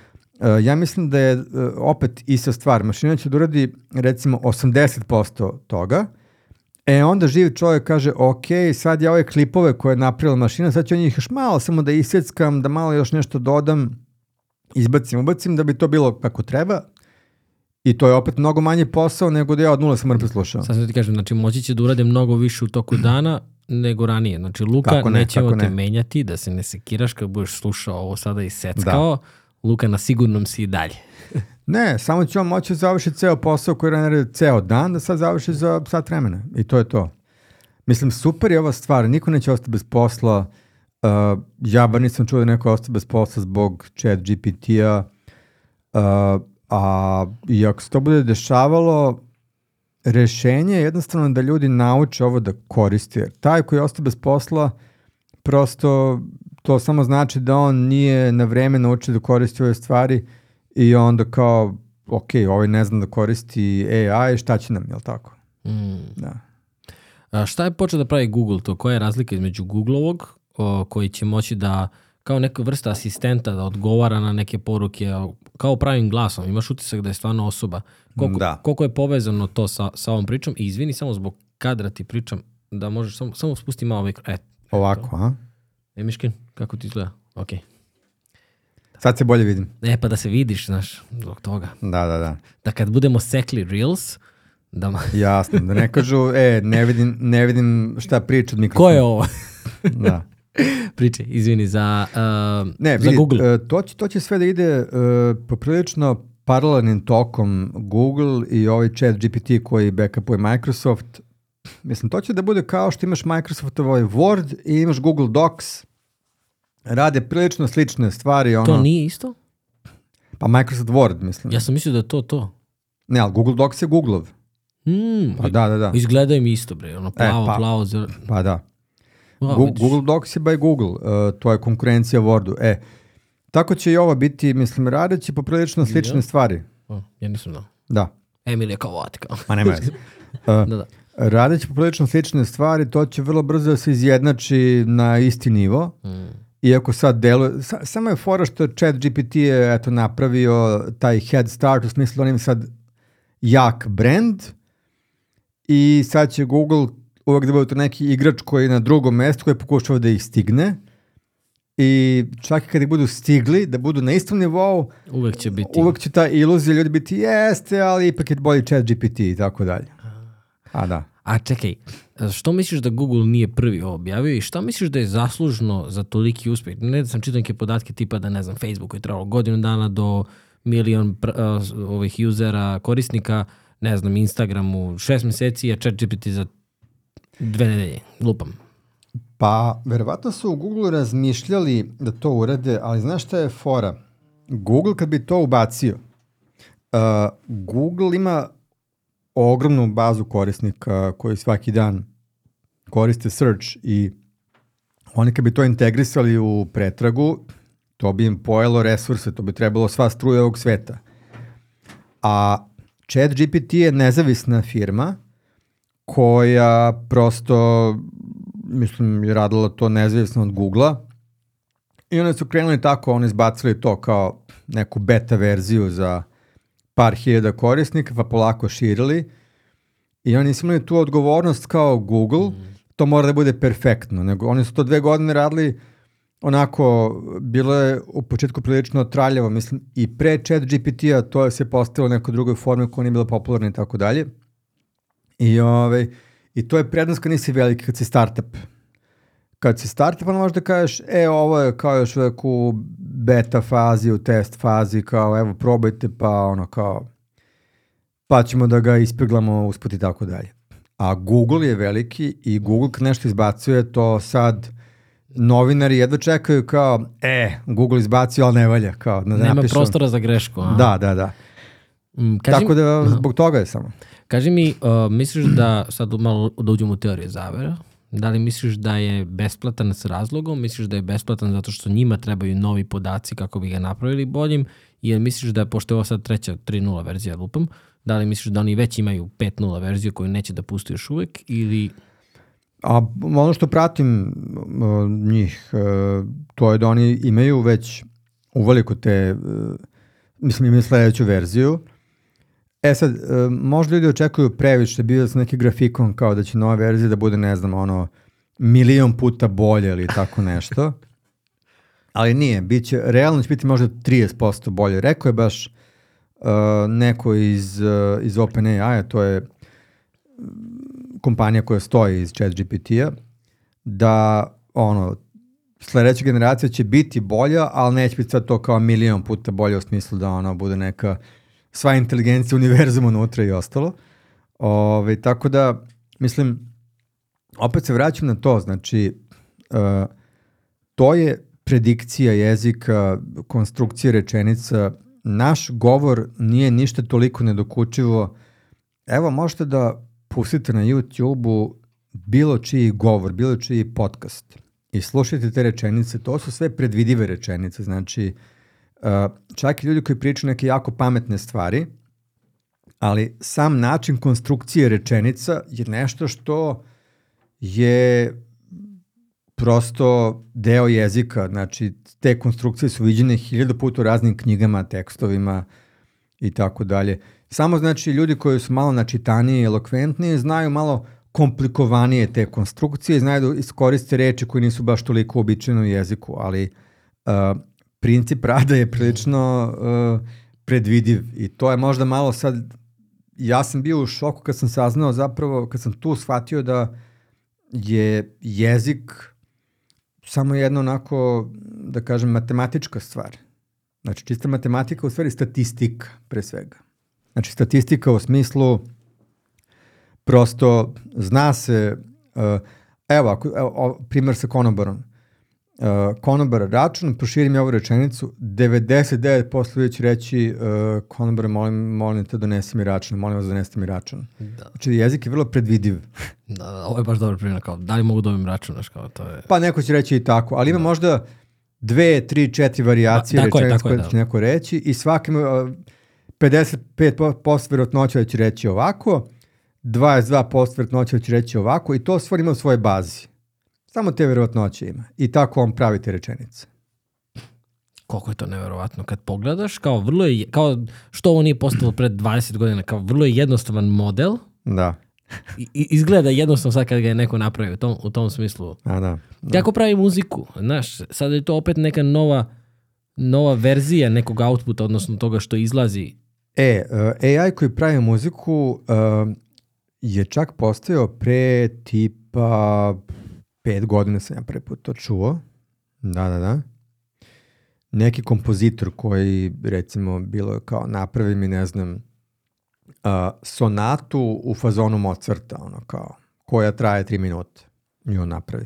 ja mislim da je uh, opet ista stvar. Mašina će da uradi recimo 80% toga, E onda živ čovjek kaže, ok, sad ja ove klipove koje je napravila mašina, sad ću njih još malo samo da isjeckam, da malo još nešto dodam, izbacim, ubacim, da bi to bilo kako treba. I to je opet mnogo manje posao nego da ja od nula sam mrtvo slušao. Sad sam ti kažem, znači moći će da urade mnogo više u toku dana nego ranije. Znači Luka, kako ne, nećemo te ne. menjati, da se ne sekiraš kad budeš slušao ovo sada i seckao. Da. Luka, na sigurnom si i dalje. Ne, samo će on moći da završi ceo posao koji radi ceo dan, da sad završi za sat vremena. I to je to. Mislim, super je ova stvar. Niko neće ostati bez posla. Uh, ja bar nisam čuo da neko ostao bez posla zbog chat GPT-a. Uh, a i ako se to bude dešavalo, rešenje je jednostavno da ljudi nauče ovo da koriste. Jer taj koji je bez posla, prosto to samo znači da on nije na vreme naučio da koristi ove stvari I onda kao, ok, ovaj ne znam da koristi AI, šta će nam, jel tako? Mm. Da. A šta je počeo da pravi Google to? Koja je razlika između Googleovog, o, koji će moći da kao neka vrsta asistenta da odgovara na neke poruke kao pravim glasom. Imaš utisak da je stvarno osoba. Koliko, da. koliko je povezano to sa, sa ovom pričom? I izvini samo zbog kadra ti pričam da možeš samo, samo spusti malo mikro. E, Ovako, a? E, Miškin, kako ti izgleda? Okay. Sad se bolje vidim. E, pa da se vidiš, znaš, zbog toga. Da, da, da. Da kad budemo sekli Reels, da ma... Jasno, da ne kažu, e, ne vidim, ne vidim šta priča od mikrofona. Ko je ovo? da. Priče, izvini, za, uh, ne, za vidi, Google. Uh, to, će, to će sve da ide uh, poprilično paralelnim tokom Google i ovaj chat GPT koji backupuje Microsoft. Mislim, to će da bude kao što imaš Microsoftov ovaj Word i imaš Google Docs rade prilično slične stvari. Ono, to nije isto? Pa Microsoft Word, mislim. Ja sam mislio da je to to. Ne, ali Google Docs je Googleov. Mm, pa da, da, da. Izgledaju mi isto, bre. Ono plavo, e, pa, plavo. Zel... Pa da. Wow, Google, Google Docs je by Google. Uh, to je konkurencija Wordu. E, tako će i ovo biti, mislim, radeći poprilično slične ja? stvari. O, ja nisam znao. Da. Emilija kao vodka. Ma nema. uh, da, da. Radeći poprilično slične stvari, to će vrlo brzo da se izjednači na isti nivo. Mm Iako sad deluje, sa, samo je fora što chat GPT je eto, napravio taj head start, u smislu on ima sad jak brand i sad će Google uvek da bude to neki igrač koji je na drugom mestu koji pokušava da ih stigne i čak i kad ih budu stigli, da budu na istom nivou, uvek će biti. Uvek će ta iluzija ljudi biti jeste, ali ipak je bolji chat GPT i tako dalje. A da. A čekaj, što misliš da Google nije prvi ovo objavio i šta misliš da je zaslužno za toliki uspeh? Ne da sam čitao neke podatke tipa da, ne znam, Facebook je trebalo godinu dana do milion uh, ovih usera, korisnika, ne znam, Instagramu šest meseci, a ChatGPT za Dve nedelje, lupam. Pa, verovatno su u Google razmišljali da to urade, ali znaš šta je fora? Google kad bi to ubacio, uh, Google ima ogromnu bazu korisnika koji svaki dan koriste search i oni kad bi to integrisali u pretragu, to bi im pojelo resurse, to bi trebalo sva struja ovog sveta. A chat GPT je nezavisna firma koja prosto, mislim, je radila to nezavisno od Google-a i oni su krenuli tako, oni izbacili to kao neku beta verziju za par hiljada korisnika, pa polako širili i oni su imali tu odgovornost kao Google, mm. to mora da bude perfektno, nego oni su to dve godine radili onako, bilo je u početku prilično traljavo, mislim, i pre chat GPT-a to je se postavilo neko drugoj formi koja nije bila popularna i tako dalje. I, ovaj, I to je prednost kad nisi veliki, kad si startup. Kad si startup, onda možeš da kažeš, e, ovo je kao još uvek u beta fazi, u test fazi, kao evo probajte, pa ono kao, pa ćemo da ga ispeglamo usput i tako dalje. A Google je veliki i Google kad nešto izbacuje, to sad novinari jedva čekaju kao, e, Google izbacio, ali ne valja. Kao, da Nema napišu. prostora za grešku. A? Da, da, da. Mm, kaži, Tako da zbog toga je samo. Kaži mi, uh, misliš da, sad malo da uđemo u teoriju zavera, da li misliš da je besplatan s razlogom, misliš da je besplatan zato što njima trebaju novi podaci kako bi ga napravili boljim, ili misliš da, pošto je ovo sad treća 3.0 verzija lupam, da li misliš da oni već imaju 5.0 verziju koju neće da puste još uvek, ili A ono što pratim uh, njih, uh, to je da oni imaju već uveliko te, uh, mislim imaju sledeću verziju. E sad, uh, možda ljudi očekuju previše, bio sam neki grafikon kao da će nova verzija da bude, ne znam, ono, milion puta bolje ili tako nešto. Ali nije, bit će, realno će biti možda 30% bolje. Rekao je baš uh, neko iz, uh, iz OpenAI, to je kompanija koja stoji iz chat GPT-a, da ono, sledeća generacija će biti bolja, ali neće biti sad to kao milion puta bolje u smislu da ono bude neka sva inteligencija univerzuma unutra i ostalo. Ove, tako da, mislim, opet se vraćam na to, znači, uh, to je predikcija jezika, konstrukcija rečenica, naš govor nije ništa toliko nedokučivo. Evo, možete da pustite na YouTube-u bilo čiji govor, bilo čiji podcast i slušajte te rečenice, to su sve predvidive rečenice, znači uh, čak i ljudi koji pričaju neke jako pametne stvari, ali sam način konstrukcije rečenica je nešto što je prosto deo jezika, znači te konstrukcije su viđene hiljada puta u raznim knjigama, tekstovima i tako dalje. Samo znači ljudi koji su malo načitaniji i elokventniji znaju malo komplikovanije te konstrukcije, znaju da iskoriste reči koje nisu baš toliko uobičajene u jeziku, ali uh, princip rada je prilično uh, predvidiv i to je možda malo sad, ja sam bio u šoku kad sam saznao zapravo, kad sam tu shvatio da je jezik samo jedna onako, da kažem, matematička stvar. Znači, čista matematika u stvari statistika, pre svega. Znači, statistika u smislu prosto zna se, uh, evo, evo, primjer sa konobarom. Uh, konobar račun, proširim ovu rečenicu, 99% ljudi će reći uh, konobar, molim, molim te donesi mi račun, molim vas donesti mi račun. Da. Znači, jezik je vrlo predvidiv. Da, da, ovo je baš dobro primjer, kao, da li mogu dobijem račun, znaš, kao, to je... Pa neko će reći i tako, ali ima da. možda dve, tri, četiri varijacije da, rečenice koje da. će neko reći i svaki uh, 55% verotnoća da će reći ovako, 22% verotnoća da će reći ovako i to stvar ima u svojoj bazi. Samo te verotnoće ima. I tako on pravi te rečenice. Koliko je to neverovatno. Kad pogledaš, kao vrlo je, kao što ovo nije postalo pred 20 godina, kao vrlo je jednostavan model. Da. I, izgleda jednostavno sad kad ga je neko napravio u tom, u tom smislu. A da, da. Kako pravi muziku? Znaš, sad je to opet neka nova, nova verzija nekog outputa, odnosno toga što izlazi E, uh, AI koji pravi muziku uh, je čak postojao pre tipa pet godina sam ja prvi put to čuo. Da, da, da. Neki kompozitor koji recimo bilo kao napravi mi ne znam uh, sonatu u fazonu Mozarta, ono kao koja traje 3 minuta i on napravi.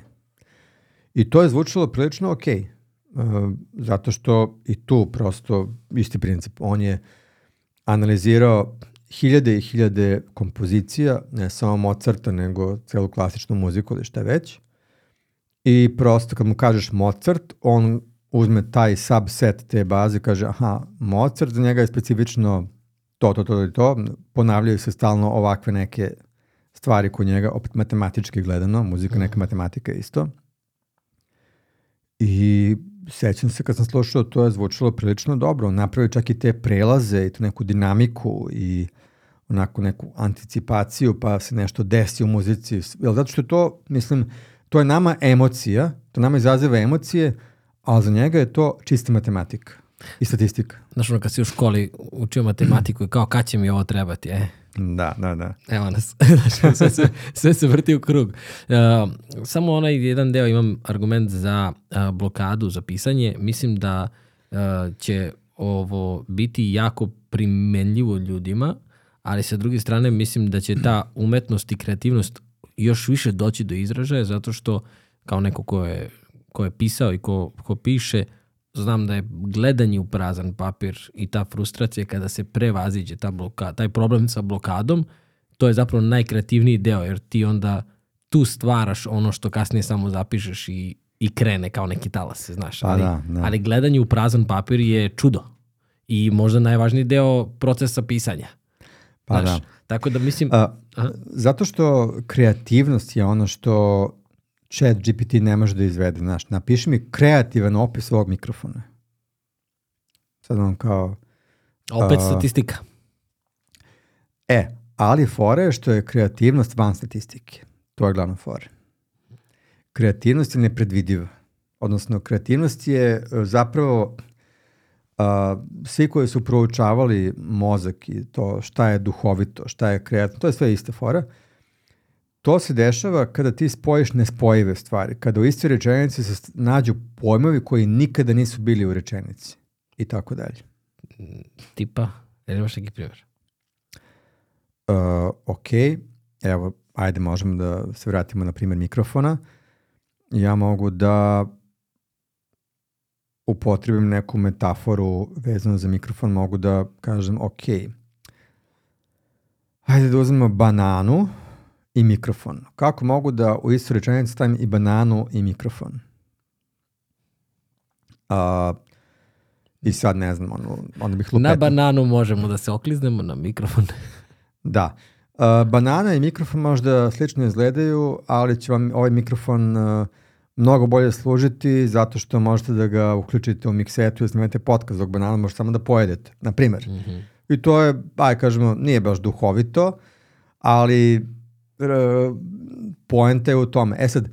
I to je zvučalo prilično ok. Uh, zato što i tu prosto isti princip. On je analizirao hiljade i hiljade kompozicija, ne samo Mozarta, nego celu klasičnu muziku ili šta već. I prosto kad mu kažeš Mozart, on uzme taj subset te baze, kaže aha, Mozart za njega je specifično to, to, to i to, ponavljaju se stalno ovakve neke stvari kod njega, opet matematički gledano, muzika neka mhm. matematika isto. I sećam se kad sam slušao, to je zvučalo prilično dobro. Napravio čak i te prelaze i tu neku dinamiku i onako neku anticipaciju pa se nešto desi u muzici. Jel, zato što to, mislim, to je nama emocija, to nama izaziva emocije, ali za njega je to čista matematika i statistika. Znaš, ono kad si u školi učio matematiku i kao kad će mi ovo trebati, e? Da, da, da. Evo nas, sve, se, sve se vrti u krug. Uh, samo onaj jedan deo imam argument za uh, blokadu, za pisanje. Mislim da uh, će ovo biti jako primenljivo ljudima, ali sa druge strane mislim da će ta umetnost i kreativnost još više doći do izražaja zato što kao neko ko je, ko je pisao i ko, ko piše, znam da je gledanje u prazan papir i ta frustracija kada se prevaziđe ta blokada, taj problem sa blokadom, to je zapravo najkreativniji deo, jer ti onda tu stvaraš ono što kasnije samo zapišeš i, i krene kao neki talas, znaš. Pa ali, da, da. ali gledanje u prazan papir je čudo i možda najvažniji deo procesa pisanja. Pa znaš, da. Tako da mislim... A, zato što kreativnost je ono što chat GPT ne može da izvede. Znaš, napiši mi kreativan opis ovog mikrofona. Sad vam kao... Opet uh, statistika. E, ali fora je što je kreativnost van statistike. To je glavno fora. Kreativnost je nepredvidiva. Odnosno, kreativnost je e, zapravo Uh, svi koji su proučavali mozak i to šta je duhovito, šta je kreativno, to je sve ista fora. To se dešava kada ti spojiš nespojive stvari, kada u istoj rečenici se nađu pojmovi koji nikada nisu bili u rečenici i tako dalje. Tipa, je li imaš neki primjer? Uh, ok, evo, ajde možemo da se vratimo na primjer mikrofona. Ja mogu da upotrebim neku metaforu vezanu za mikrofon, mogu da kažem, ok, hajde da uzmemo bananu i mikrofon. Kako mogu da u istu rečenicu stavim i bananu i mikrofon? A, I sad ne znam, ono, onda bih lupetao. Na bananu možemo da se okliznemo, na mikrofon. da. A, banana i mikrofon možda slično izgledaju, ali će vam ovaj mikrofon uh, mnogo bolje služiti zato što možete da ga uključite u miksetu i snimate podcast dok banana možete samo da pojedete, na primer. Mm -hmm. I to je, aj kažemo, nije baš duhovito, ali poenta je u tome. E sad,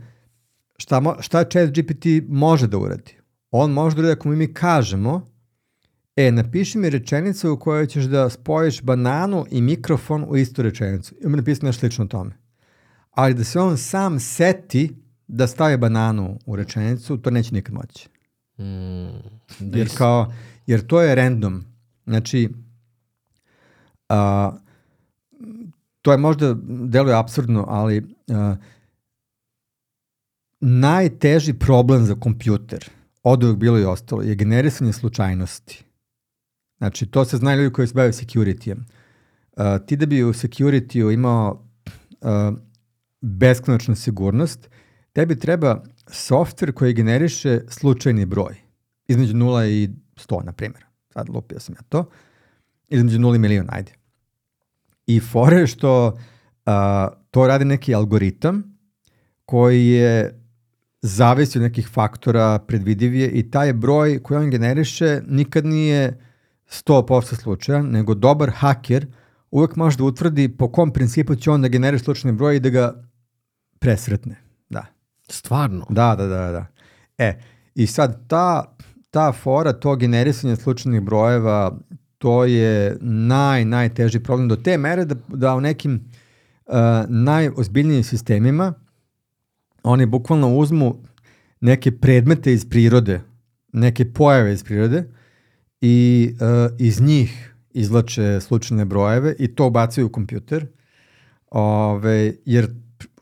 šta, mo, šta chat GPT može da uradi? On može da uradi ako mi kažemo e, napiši mi rečenicu u kojoj ćeš da spojiš bananu i mikrofon u istu rečenicu. I mi napisati nešto slično tome. Ali da se on sam seti da stavi bananu u rečenicu, to neće nikad moći. Mm, jer, kao, jer to je random. Znači, a, to je možda deluje absurdno, ali a, najteži problem za kompjuter, od uvijek bilo i ostalo, je generisanje slučajnosti. Znači, to se zna ljudi koji se bave security-em. Uh, ti da bi u security-u imao uh, beskonačnu sigurnost, tebi treba softver koji generiše slučajni broj. Između 0 i 100, na primjer. Sad lupio sam ja to. Između 0 i milion, ajde. I fore što uh, to radi neki algoritam koji je zavisi od nekih faktora, predvidivije i taj broj koji on generiše nikad nije 100% slučajan, nego dobar haker uvek može da utvrdi po kom principu će on da generiše slučajni broj i da ga presretne. Stvarno? Da, da, da, da. E, i sad ta, ta fora, to generisanje slučajnih brojeva, to je naj, najteži problem do te mere da, da u nekim uh, najozbiljnijim sistemima oni bukvalno uzmu neke predmete iz prirode, neke pojave iz prirode i uh, iz njih izlače slučajne brojeve i to ubacaju u kompjuter. Ove, jer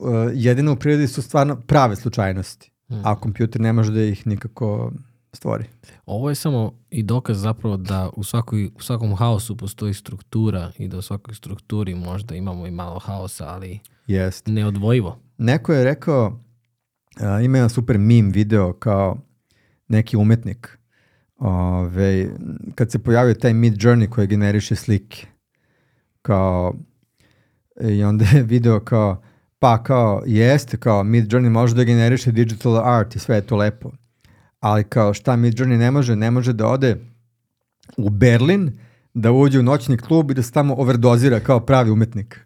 uh, jedino u prirodi su stvarno prave slučajnosti, Hmm. a kompjuter ne može da ih nikako stvori. Ovo je samo i dokaz zapravo da u, svakoj, u svakom haosu postoji struktura i da u svakoj strukturi možda imamo i malo haosa, ali Jest. neodvojivo. Neko je rekao, uh, ima jedan super meme video kao neki umetnik. Ove, kad se pojavio taj Mid Journey koji generiše slike, kao, i onda je video kao, pa kao, jeste, kao Mid Journey može da generiše digital art i sve je to lepo. Ali kao šta Mid Journey ne može? Ne može da ode u Berlin, da uđe u noćni klub i da se tamo overdozira kao pravi umetnik.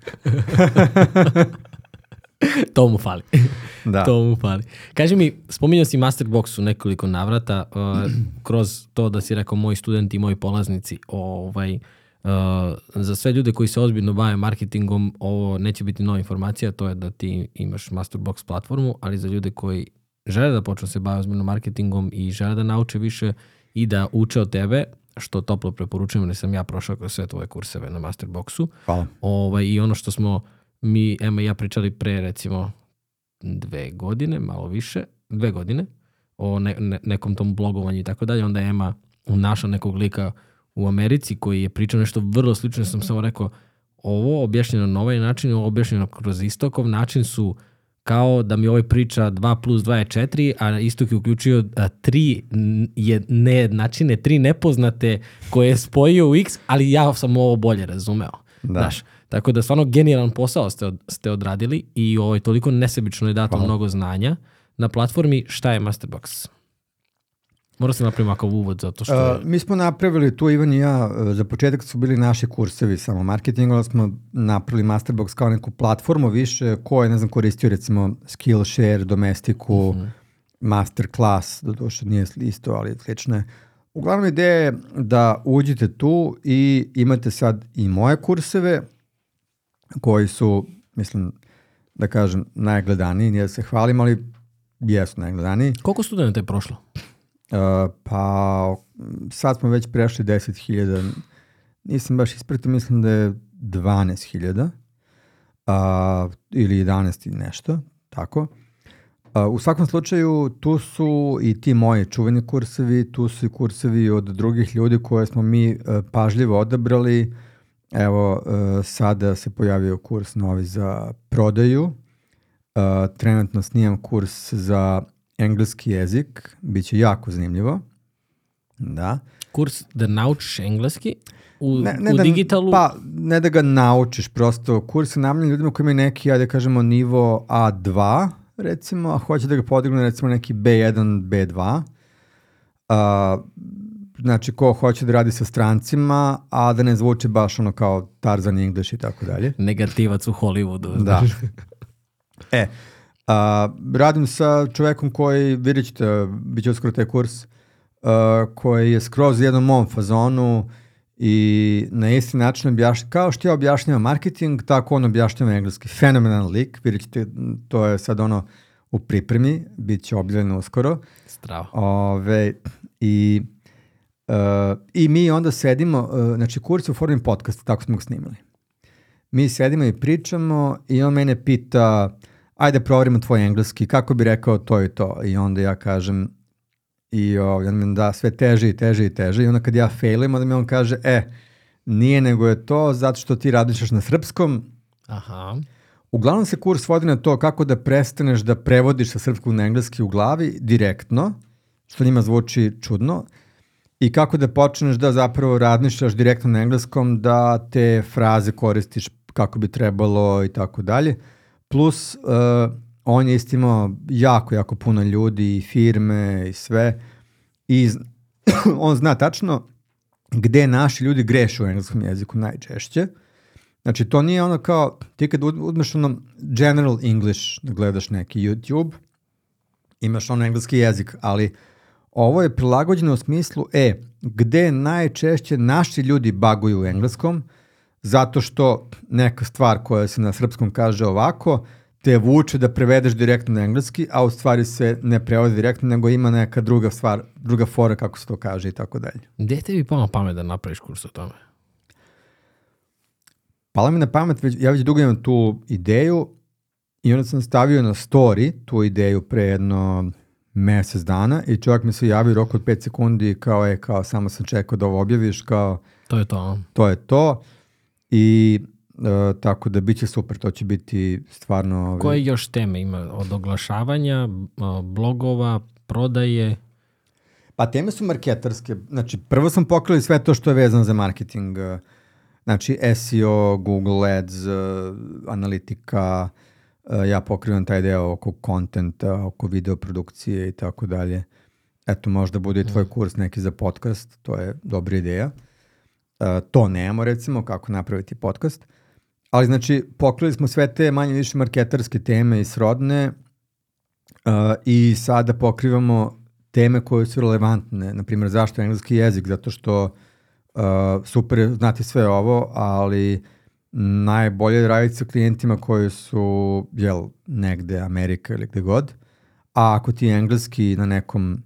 To mu fali. Da. To mu fali. Kaži mi, spominjao si Masterbox u nekoliko navrata, uh, kroz to da si rekao moji studenti i moji polaznici, ovaj, uh, za sve ljude koji se ozbiljno bave marketingom, ovo neće biti nova informacija, to je da ti imaš Masterbox platformu, ali za ljude koji žele da počnu se bave ozbiljno marketingom i žele da nauče više i da uče od tebe, što toplo preporučujem, jer sam ja prošao kroz sve tvoje kurseve na Masterboxu. Hvala. Ovaj, I ono što smo mi, Ema i ja pričali pre recimo dve godine, malo više, dve godine, o ne, ne, nekom tom blogovanju i tako dalje, onda je Ema našla nekog lika u Americi koji je pričao nešto vrlo slično, sam samo rekao, ovo objašnjeno na ovaj način, ovo objašnjeno kroz istokov način su kao da mi ovaj priča 2 plus 2 je 4, a istok je uključio tri je nejednačine, tri nepoznate koje je spojio u x, ali ja sam ovo bolje razumeo. Da. Znaš, tako da stvarno genijalan posao ste, od, ste odradili i ovaj, toliko nesebično je dato Hvala. mnogo znanja na platformi šta je Masterbox. Morao sam napraviti ovakav uvod zato što je... Uh, mi smo napravili tu, Ivan i ja, uh, za početak su bili naši kursevi samo marketinga, onda smo napravili Masterbox kao neku platformu više ko je, ne znam, koristio recimo Skillshare, Domestiku, Mhm. Masterclass, do duše nije isto, ali slično je. Uglavnom ideja je da uđete tu i imate sad i moje kurseve koji su, mislim, da kažem, najgledaniji, nije da se hvalim, ali jesu najgledaniji. Koliko studenta je prošlo? Uh, pa sad smo već prešli 10.000, nisam baš ispratio, mislim da je 12.000 uh, ili 11 i nešto, tako. Uh, u svakom slučaju tu su i ti moji čuveni kursevi, tu su i kursevi od drugih ljudi koje smo mi uh, pažljivo odabrali. Evo, uh, sada se pojavio kurs novi za prodaju. Uh, trenutno snimam kurs za engleski jezik, bit će jako zanimljivo. Da. Kurs da naučiš engleski u, Ne, ne u da, digitalu? Pa, ne da ga naučiš, prosto kurs je namenjen ljudima koji imaju neki, ajde da kažemo, nivo A2, recimo, a hoće da ga podignu recimo neki B1, B2. A, znači, ko hoće da radi sa strancima, a da ne zvuči baš ono kao Tarzan English i tako dalje. Negativac u Hollywoodu. Da. E, a, radim sa čovekom koji, vidjet ćete, bit će uskoro taj kurs, a, koji je skroz u jednom mom fazonu i na isti način objašnjava, kao što ja objašnjavam marketing, tako on objašnjava engleski. Fenomenalan lik, vidjet ćete, to je sad ono u pripremi, bit će objavljeno uskoro. Strava. Ove, i, uh, I mi onda sedimo, uh, znači kurs je u formi podcasta, tako smo ga snimili. Mi sedimo i pričamo i on mene pita, ajde proverimo tvoj engleski, kako bi rekao to i to. I onda ja kažem, i ovaj, on mi da sve teže i teže i teže. I onda kad ja failim, onda mi on kaže, e, nije nego je to zato što ti radiš na srpskom, Aha. Uglavnom se kurs vodi na to kako da prestaneš da prevodiš sa srpskog na engleski u glavi direktno, što njima zvuči čudno, i kako da počneš da zapravo razmišljaš direktno na engleskom, da te fraze koristiš kako bi trebalo i tako dalje. Plus, uh, on je isto imao jako, jako puno ljudi i firme i sve. I on zna tačno gde naši ljudi greše u engleskom jeziku najčešće. Znači, to nije ono kao, ti kad uz- uzmeš ono general English, da gledaš neki YouTube, imaš ono engleski jezik, ali ovo je prilagođeno u smislu, e, gde najčešće naši ljudi baguju u engleskom, zato što neka stvar koja se na srpskom kaže ovako, te vuče da prevedeš direktno na engleski, a u stvari se ne prevodi direktno, nego ima neka druga stvar, druga fora kako se to kaže i tako dalje. Gde tebi palo na pamet da napraviš kurs o tome? Pala mi na pamet, već, ja već dugo imam tu ideju I onda sam stavio na story tu ideju pre jedno mesec dana i čovjek mi se javio u roku od 5 sekundi kao je, kao samo sam čekao da ovo objaviš, kao To je to. to je to. I e, tako da bit će super, to će biti stvarno... ovaj, Koje još teme ima? Od oglašavanja, blogova, prodaje? Pa teme su marketarske. Znači, prvo sam pokrili sve to što je vezano za marketing. eh, Znači, SEO, Google Ads, eh, analitika, eh, ja pokrivam taj deo oko kontenta, oko videoprodukcije i tako dalje. Eto, možda bude i tvoj kurs neki za podcast, to je dobra ideja. Eh, To nemamo, recimo, kako napraviti podcast. Ali, znači, pokrili smo sve te manje više marketarske teme i srodne uh, i sada pokrivamo teme koje su relevantne, na primjer zašto engleski jezik, zato što uh, super znati sve ovo, ali najbolje je raditi sa klijentima koji su, jel, negde Amerika ili gde god, a ako ti je engleski na nekom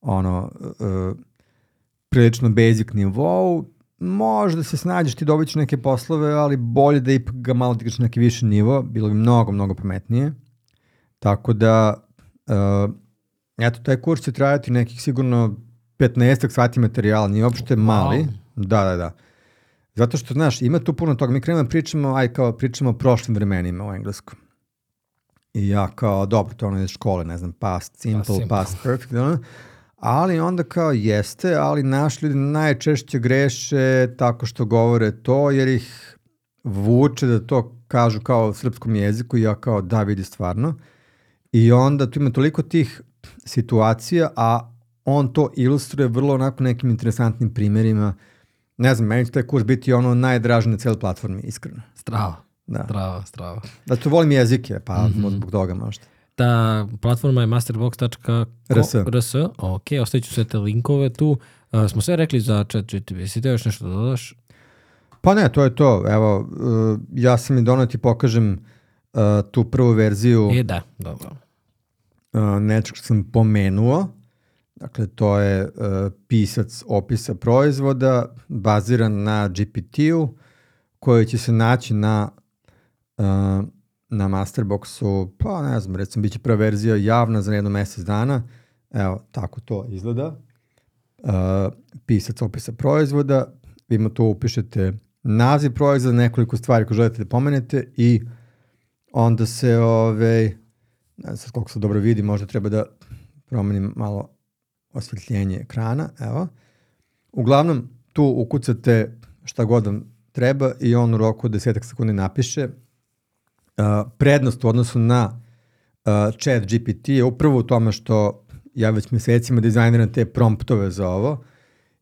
ono, uh, prilično basic nivou, možda se snađeš ti dobit neke poslove, ali bolje da ipak ga malo digaš na neki viši nivo, bilo bi mnogo, mnogo pametnije. Tako da, uh, eto, taj kurs će trajati nekih sigurno 15 sati materijala, nije uopšte mali. Da, da, da. Zato što, znaš, ima tu puno toga. Mi krenemo da pričamo, aj kao pričamo o prošlim vremenima u engleskom. I ja kao, dobro, to je ono iz škole, ne znam, past simple, simple. past perfect, ono. Ali onda kao jeste, ali naši ljudi najčešće greše tako što govore to, jer ih vuče da to kažu kao u srpskom jeziku i ja kao da vidi stvarno. I onda tu ima toliko tih situacija, a on to ilustruje vrlo onako nekim interesantnim primjerima. Ne znam, meni će taj kurs biti ono najdraži na cijeloj platformi, iskreno. Strava. Da. Strava, strava. Da to volim jezike, pa Mhm. zbog toga možda. Ta platforma je masterbox.rs. RS. RS. Ok, ostavit ću sve te linkove tu. Uh, smo sve rekli za chat GTP. Si te još nešto da dodaš? Pa ne, to je to. Evo, uh, ja sam i donao ti pokažem uh, tu prvu verziju E, da, da, da. uh, nečeg što sam pomenuo. Dakle, to je uh, pisac opisa proizvoda baziran na GPT-u koji će se naći na uh, na Masterboxu, pa ne znam, recimo bit će prva verzija javna za jedno mesec dana. Evo, tako to izgleda. Uh, pisac opisa proizvoda, vi mu to upišete naziv proizvoda, nekoliko stvari koje želite da pomenete i onda se, ove, ne znam sad koliko se dobro vidi, možda treba da promenim malo osvetljenje ekrana, evo. Uglavnom, tu ukucate šta god vam treba i on u roku od desetak sekundi napiše. Prednost u odnosu na uh, chat GPT je upravo u tome što ja već mesecima dizajniram te promptove za ovo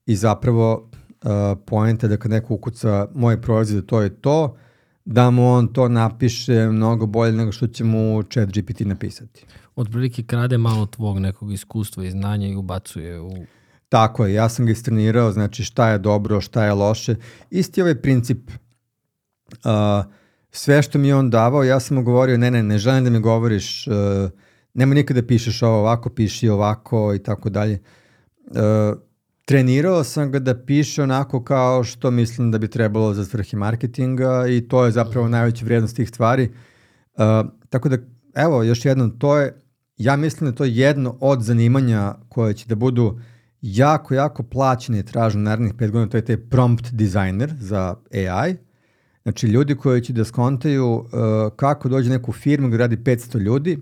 i zapravo uh, poenta da kad neko ukuca moje proizvode, to je to, da mu on to napiše mnogo bolje nego što će mu chat GPT napisati. Otprilike krade malo tvog nekog iskustva i znanja i ubacuje u... Tako je, ja sam ga istrenirao, znači šta je dobro, šta je loše. Isti ovaj princip, uh, sve što mi je on davao, ja sam mu govorio, ne, ne, ne želim da mi govoriš, uh, nema nikada da pišeš ovo ovako, piši ovako i tako dalje. Uh, trenirao sam ga da piše onako kao što mislim da bi trebalo za svrhe marketinga i to je zapravo najveća vrijednost tih stvari. Uh, tako da, evo, još jednom, to je, ja mislim da je to jedno od zanimanja koje će da budu jako, jako plaćene i tražene narednih pet godina, to je taj prompt designer za AI. Znači, ljudi koji će da skontaju uh, kako dođe neku firmu gde radi 500 ljudi,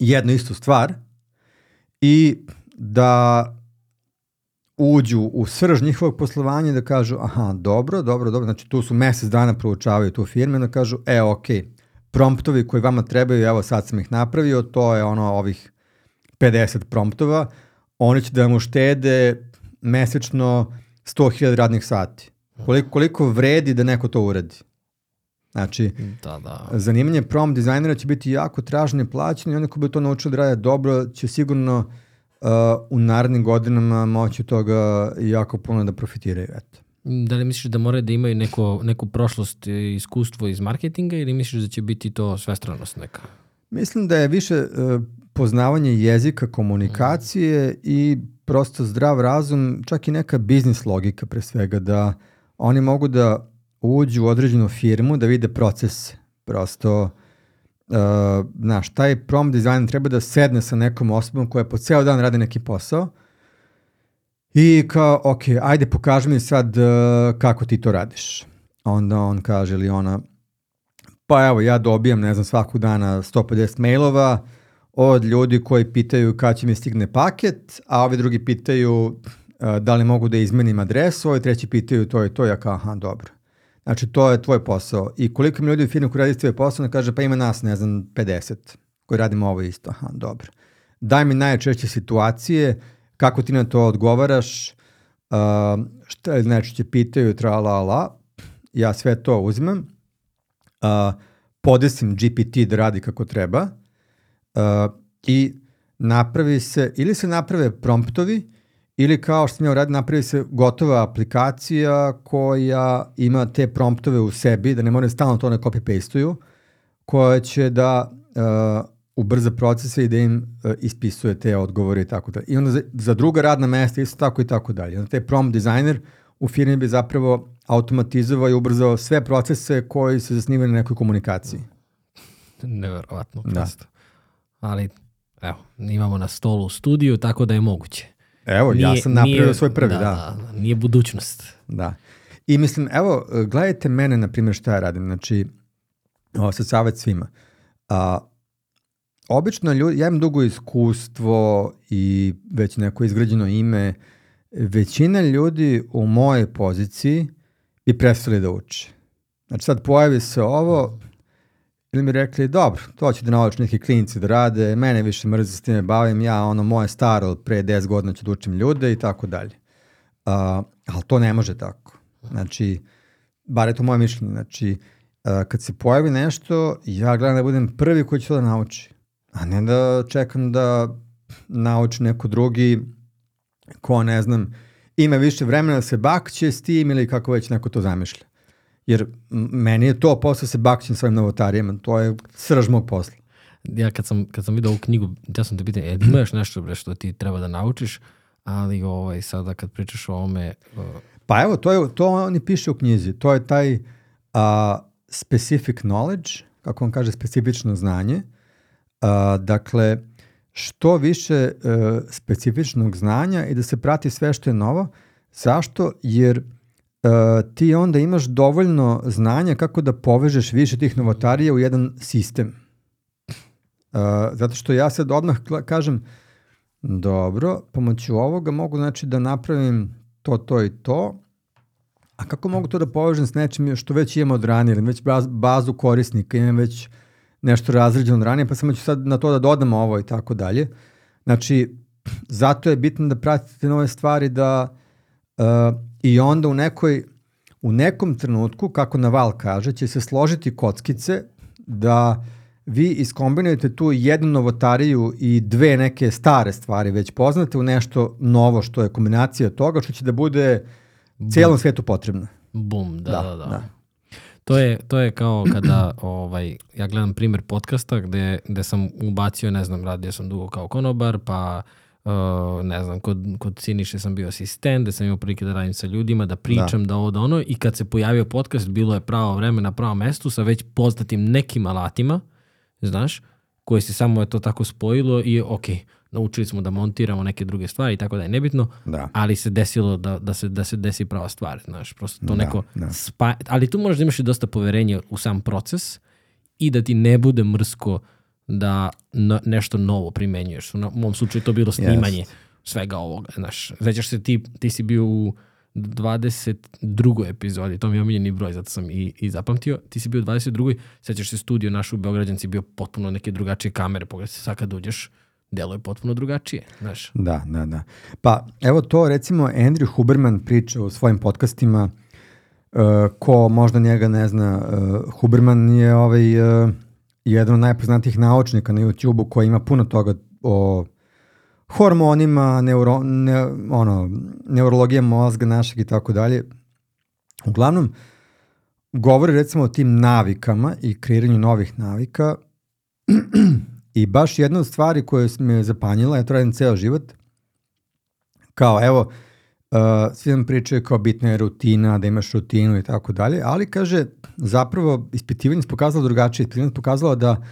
jednu istu stvar, i da uđu u srž njihovog poslovanja da kažu, aha, dobro, dobro, dobro, znači tu su mesec dana proučavaju tu firmu i da kažu, e, ok, promptovi koji vama trebaju, evo sad sam ih napravio, to je ono ovih 50 promptova, oni će da vam uštede mesečno 100.000 radnih sati. Koliko, koliko vredi da neko to uradi? Znači, Da, da. zanimanje prompt dizajnera će biti jako traženo i plaćeno i oni koji bi to naučili da rade dobro će sigurno uh, u narednim godinama moći od toga jako puno da profitiraju. Eto. Da li misliš da moraju da imaju neko, neku prošlost i iskustvo iz marketinga ili misliš da će biti to svestranost neka? Mislim da je više uh, poznavanje jezika, komunikacije i prosto zdrav razum, čak i neka biznis logika pre svega, da oni mogu da uđu u određenu firmu, da vide procese. Prosto znaš, taj prompt design treba da sedne sa nekom osobom koja po ceo dan radi neki posao i kao, ok, ajde pokaži mi sad uh, kako ti to radiš. Onda on kaže ili ona, pa evo ja dobijam, ne znam, svakog dana 150 mailova od ljudi koji pitaju kada će mi stigne paket, a ovi drugi pitaju uh, da li mogu da izmenim adresu, ovi treći pitaju to je to, ja kao, aha, dobro. Znači, to je tvoj posao. I koliko mi ljudi u firmu koji radi tvoj posao, ne kaže, pa ima nas, ne znam, 50 koji radimo ovo isto. Aha, dobro. Daj mi najčešće situacije, kako ti na to odgovaraš, uh, šta najčešće pitaju, tra la la, ja sve to uzmem, uh, podesim GPT da radi kako treba uh, i napravi se, ili se naprave promptovi, Ili kao što sam ja uradio, napravi se gotova aplikacija koja ima te promptove u sebi, da ne moraju stalno to ne copy-pasteuju, koja će da uh, ubrza procese i da im uh, ispisuje te odgovore i tako dalje. I onda za, za druga radna mesta isto tako i tako dalje. Onda taj prompt designer u firmi bi zapravo automatizovao i ubrzao sve procese koji se zasnivaju na nekoj komunikaciji. Neverovatno, prosto. Da. Ali, evo, imamo na stolu studiju, tako da je moguće. Evo, nije, ja sam napravio nije, svoj prvi, da, da. da. Nije budućnost. Da. I mislim, evo, gledajte mene, na primjer, šta ja radim. Znači, ovo sad savjet svima. A, obično ljudi, ja imam dugo iskustvo i već neko izgrađeno ime, većina ljudi u mojoj poziciji bi prestali da uče. Znači sad pojavi se ovo, Ili mi rekli, dobro, to će da nauči neki klinici da rade, mene više mrzi s time bavim, ja ono moje staro pre 10 godina ću da učim ljude i tako dalje. Ali to ne može tako. Znači, bar je to moje mišljenje, znači, uh, kad se pojavi nešto, ja gledam da budem prvi koji će to da nauči, a ne da čekam da nauči neko drugi ko, ne znam, ima više vremena da se bakće s tim ili kako već neko to zamišlja. Jer meni je to posle se bakćem svojim novotarijama, to je srž mog posla. Ja kad sam, kad sam vidio ovu knjigu, ja sam te pitao, e, ima još nešto bre, što ti treba da naučiš, ali ovaj, sada kad pričaš o ome... Uh... Pa evo, to, je, to oni piše u knjizi, to je taj uh, specific knowledge, kako on kaže, specifično znanje. Uh, dakle, što više uh, specifičnog znanja i da se prati sve što je novo. Zašto? Jer uh, ti onda imaš dovoljno znanja kako da povežeš više tih novotarija u jedan sistem. Uh, zato što ja sad odmah kažem, dobro, pomoću ovoga mogu znači da napravim to, to i to, a kako mogu to da povežem s nečim što već imam od ranije, već bazu korisnika, imam već nešto razređeno od ranije, pa samo ću sad na to da dodam ovo i tako dalje. Znači, zato je bitno da pratite nove stvari, da uh, I onda u nekoj u nekom trenutku, kako Naval kaže, će se složiti kockice da vi iskombinujete tu jednu novotariju i dve neke stare stvari već poznate u nešto novo što je kombinacija toga što će da bude cijelom svetu potrebno. Bum, da, da, da. da. da. To je, to je kao kada ovaj, ja gledam primer podcasta gde, gde sam ubacio, ne znam, radio sam dugo kao konobar, pa uh, Uh, ne znam, kod, kod Siniše sam bio asistent, da sam imao prilike da radim sa ljudima, da pričam, da, da ovo, da ono, i kad se pojavio podcast, bilo je pravo vreme na pravom mestu sa već poznatim nekim alatima, znaš, koje se samo je to tako spojilo i ok, naučili smo da montiramo neke druge stvari i tako da je nebitno, da. ali se desilo da, da, se, da se desi prava stvar, znaš, prosto to da, neko da. spa... Ali tu možeš da imaš i dosta poverenja u sam proces i da ti ne bude mrsko uh, da nešto novo primenjuješ. U mom slučaju to bilo snimanje yes. svega ovoga. Znaš, sećaš se ti, ti si bio u 22. epizodi, to mi je omiljeni broj, zato sam i, i zapamtio. Ti si bio u 22. Sećaš se studio naš u Beograđanci bio potpuno neke drugačije kamere, pogledaj se sad kad uđeš, delo je potpuno drugačije, znaš. Da, da, da. Pa evo to recimo Andrew Huberman priča u svojim podcastima, uh, ko možda njega ne zna, uh, Huberman je ovaj... Uh, jedan od najpoznatijih naučnika na YouTube-u koji ima puno toga o hormonima, neuro, ne, ono, neurologija mozga našeg i tako dalje. Uglavnom, govori recimo o tim navikama i kreiranju novih navika i baš jedna od stvari koje me zapanjila, ja to radim ceo život, kao evo, Uh, svi nam pričaju kao bitna je rutina, da imaš rutinu i tako dalje, ali kaže, zapravo ispitivanje je pokazalo drugačije, ispitivanje je pokazalo da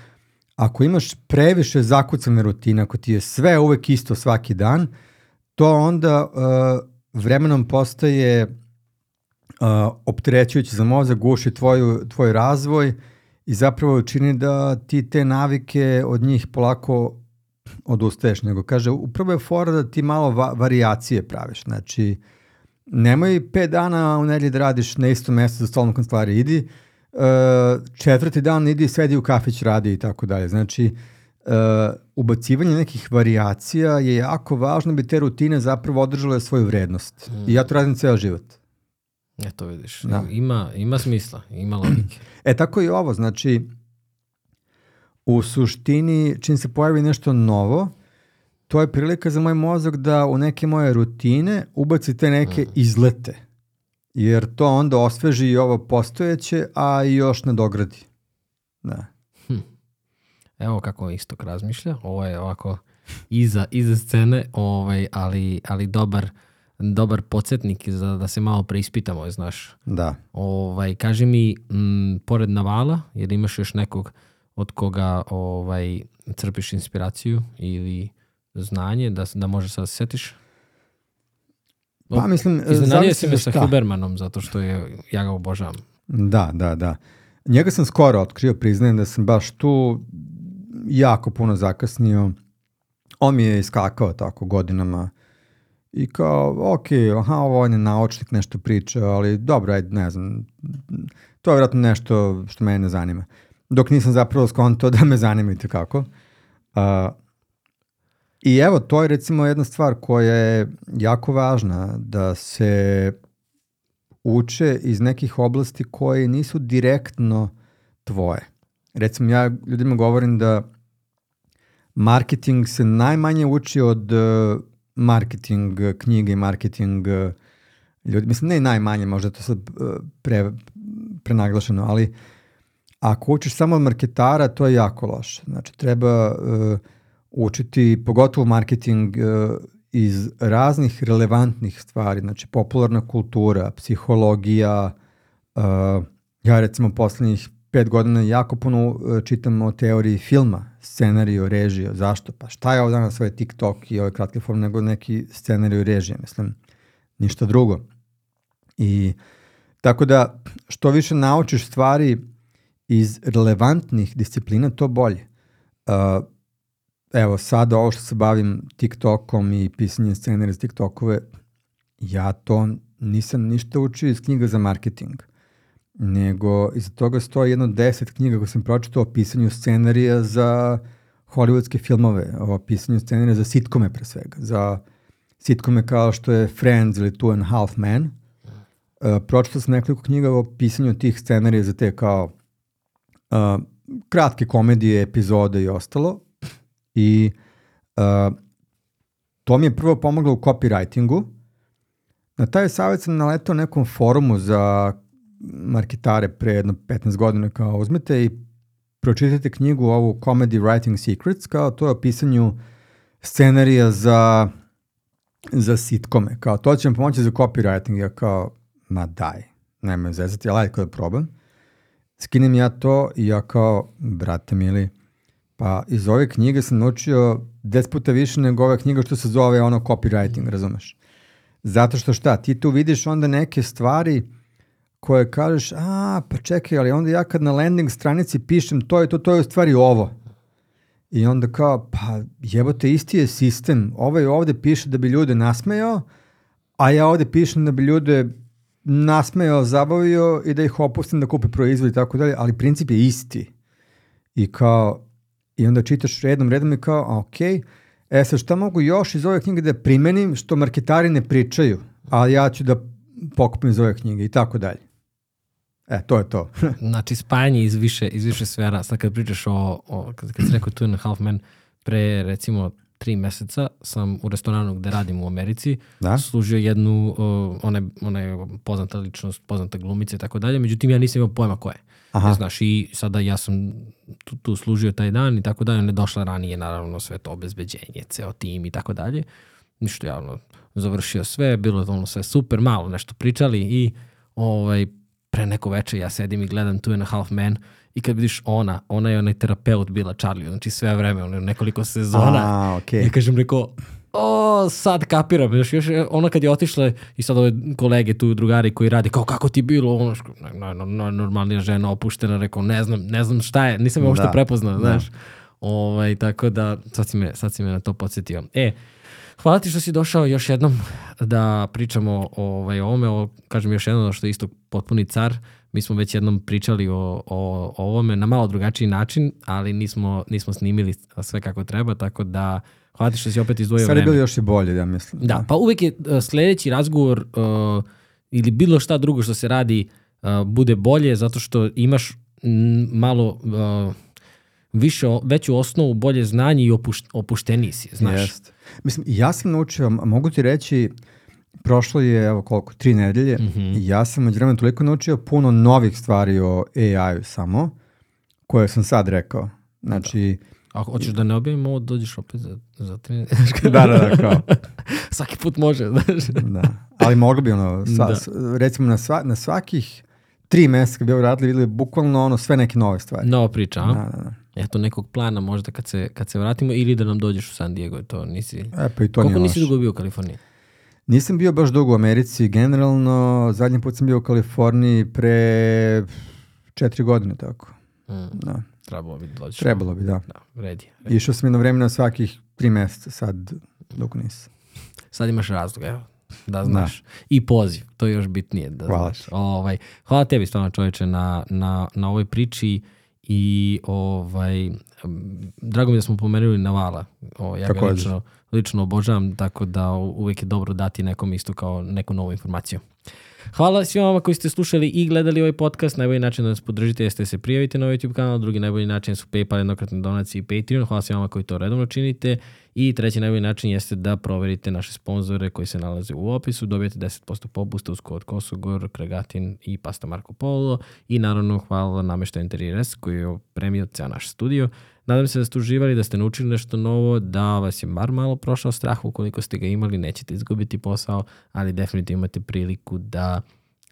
ako imaš previše zakucane rutine, ako ti je sve uvek isto svaki dan, to onda uh, vremenom postaje uh, opterećujući za mozak, guši tvoju, tvoj razvoj i zapravo čini da ti te navike od njih polako odustaješ, nego kaže, upravo je fora da ti malo va variacije praviš, znači nemoj pet dana u nedelji da radiš na istom mestu za stolnom kancelariji, idi uh, četvrti dan idi sedi u kafić radi i tako dalje, znači uh, ubacivanje nekih variacija je jako važno da bi te rutine zapravo održale svoju vrednost mm. i ja to radim ceo život. Eto vidiš, da. ima, ima smisla, ima logike. E tako i ovo, znači u suštini čim se pojavi nešto novo, to je prilika za moj mozak da u neke moje rutine ubaci te neke mm. izlete. Jer to onda osveži i ovo postojeće, a i još nadogradi. Da. Hm. Evo kako istok razmišlja. Ovo je ovako iza, iza scene, ovaj, ali, ali dobar, dobar podsjetnik za da se malo preispitamo, znaš. Da. Ovaj, kaži mi, m, pored Navala, jer imaš još nekog od koga ovaj, crpiš inspiraciju ili znanje da, da možeš sad da se setiš? Pa mislim... Iznenadio si me sa Hubermanom zato što je, ja ga obožavam. Da, da, da. Njega sam skoro otkrio, priznajem da sam baš tu jako puno zakasnio. On mi je iskakao tako godinama i kao, ok, aha, ovo on je naučnik, nešto priča, ali dobro, ajde, ne znam, to je vjerojatno nešto što mene ne zanima. Dok nisam zapravo skonto da me zanima i kako. Uh, I evo, to je recimo jedna stvar koja je jako važna, da se uče iz nekih oblasti koje nisu direktno tvoje. Recimo, ja ljudima govorim da marketing se najmanje uči od uh, marketing knjige i marketing uh, ljudi. Mislim, ne najmanje, možda to sad uh, pre, prenaglašeno, ali ako učiš samo od marketara, to je jako loše. Znači, treba... Uh, učiti, pogotovo marketing uh, iz raznih relevantnih stvari, znači popularna kultura, psihologija, uh, ja recimo poslednjih pet godina jako puno uh, čitam o teoriji filma, scenariju, režiju, zašto? Pa šta je ovo danas ovaj TikTok i ove kratke forme nego neki scenariju režije, mislim, ništa drugo. I tako da što više naučiš stvari iz relevantnih disciplina, to bolje. Uh, evo sada ovo što se bavim TikTokom i pisanjem scenarija za TikTokove, ja to nisam ništa učio iz knjiga za marketing, nego iza toga stoji jedno deset knjiga koje sam pročitao o pisanju scenarija za hollywoodske filmove, o pisanju scenarija za sitkome pre svega, za sitkome kao što je Friends ili Two and a Half Men. Uh, pročitao sam nekoliko knjiga o pisanju tih scenarija za te kao kratke komedije, epizode i ostalo I uh, to mi je prvo pomoglo u copywritingu. Na taj savjet sam naletao nekom forumu za marketare pre jedno 15 godina kao uzmete i pročitajte knjigu ovu Comedy Writing Secrets kao to je o pisanju scenarija za za sitkome. Kao to će vam pomoći za copywriting. Ja kao, ma daj, nema zezati, ali ajde kada je problem. Skinem ja to i ja kao, brate mili, Pa iz ove knjige sam naučio 10 puta više nego ova knjiga što se zove ono copywriting, razumeš? Zato što šta, ti tu vidiš onda neke stvari koje kažeš, a pa čekaj, ali onda ja kad na landing stranici pišem to je to, to je u stvari ovo. I onda kao, pa jebote, isti je sistem. Ovaj ovde piše da bi ljude nasmejao, a ja ovde pišem da bi ljude nasmejao, zabavio i da ih opustim da kupe proizvod i tako dalje, ali princip je isti. I kao, I onda čitaš redom, redom i kao, a, ok, e sad šta mogu još iz ove knjige da primenim što marketari ne pričaju, a ja ću da pokupim iz ove knjige i tako dalje. E, to je to. znači, spajanje iz više, iz više sfera. Sad kad pričaš o, o kad, kad si rekao Two and a Half Men, pre recimo tri meseca sam u restoranu gde radim u Americi da? služio jednu, uh, ona, ona je poznata ličnost, poznata glumica i tako dalje, međutim ja nisam imao pojma ko je. Aha. Ne znaš, i sada ja sam tu, tu služio taj dan i tako dalje, ona je došla ranije, naravno, sve to obezbeđenje, ceo tim i tako dalje. Ništa javno završio sve, bilo je ono sve super, malo nešto pričali i ovaj, pre neko veče ja sedim i gledam Two and a Half Men i kad vidiš ona, ona je onaj terapeut bila Charlie, znači sve vreme, ono nekoliko sezona. A, okej. Ja kažem, rekao, o, sad kapiram, još, još ona kad je otišla i sad ove kolege tu, drugari koji radi, kao kako ti bilo, ono, ško, no, no, no, normalnija žena opuštena, rekao, ne znam, ne znam šta je, nisam je uopšte Da. prepoznao, Da. znaš. Ovaj, tako da, sad si, me, sad si me na to podsjetio. E, hvala ti što si došao još jednom da pričamo ovaj, o ovome, o, kažem još jednom što je isto potpuni car, mi smo već jednom pričali o, o, o ovome na malo drugačiji način, ali nismo, nismo snimili sve kako treba, tako da hvala ti što si opet izdvojio Sad je vreme. bilo još i bolje, ja mislim. Da, pa uvek je uh, sledeći razgovor uh, ili bilo šta drugo što se radi uh, bude bolje zato što imaš malo uh, više, veću osnovu, bolje znanje i opuš, opušteniji si, znaš. Jest. Mislim, ja sam naučio, mogu ti reći, prošlo je, evo koliko, tri nedelje, Mhm. i ja sam među vremenu toliko naučio puno novih stvari o AI-u samo, koje sam sad rekao. Znači, Ako hoćeš da ne objavimo ovo, dođeš opet za, za tri... da, da, da, kao, Svaki put može, znaš. da. Ali mogli bi ono, sva, Da. recimo na, sva, na svakih tri meseca kad bi ovo radili, videli bukvalno ono sve neke nove stvari. Nova priča, a? Da, da, da. Eto nekog plana možda kad se, kad se vratimo ili da nam dođeš u San Diego, to nisi... E, pa i to Koliko nije nisi dugo bio u Kaliforniji? Nisam bio baš dugo u Americi, generalno, zadnji put sam bio u Kaliforniji pre četiri godine, tako. Mm, Da. trebalo bi da dođeš. Trebalo bi, da. Da, redi. Išao sam jedno vreme na svakih tri meseca, sad dok nisam. Sad imaš razlog, evo. Da znaš. I poziv, to je još bitnije. Da Hvala znaš. Ovaj, hvala tebi stvarno čoveče na, na, na ovoj priči i ovaj, drago mi je da smo pomenuli Navala. O, ja ga Također. lično, lično obožavam, tako da uvijek je dobro dati nekom isto kao neku novu informaciju. Hvala svima vama koji ste slušali i gledali ovaj podcast. Najbolji način da nas podržite jeste da se prijavite na ovaj YouTube kanal. Drugi najbolji način su PayPal, jednokratne donacije i Patreon. Hvala svima vama koji to redovno činite. I treći najbolji način jeste da proverite naše sponzore koji se nalaze u opisu. Dobijete 10% popusta uz kod Kosogor, Kregatin i Pasta Marco Polo. I naravno hvala nameštaju Interiores koji je opremio ceo naš studio. Nadam se da ste uživali, da ste naučili nešto novo, da vas je bar malo prošao strah. Ukoliko ste ga imali, nećete izgubiti posao, ali definitivno imate priliku da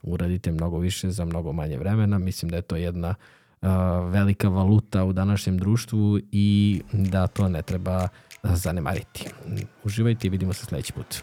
uradite mnogo više za mnogo manje vremena. Mislim da je to jedna uh, velika valuta u današnjem društvu i da to ne treba zanemariti. Uživajte i vidimo se sledeći put.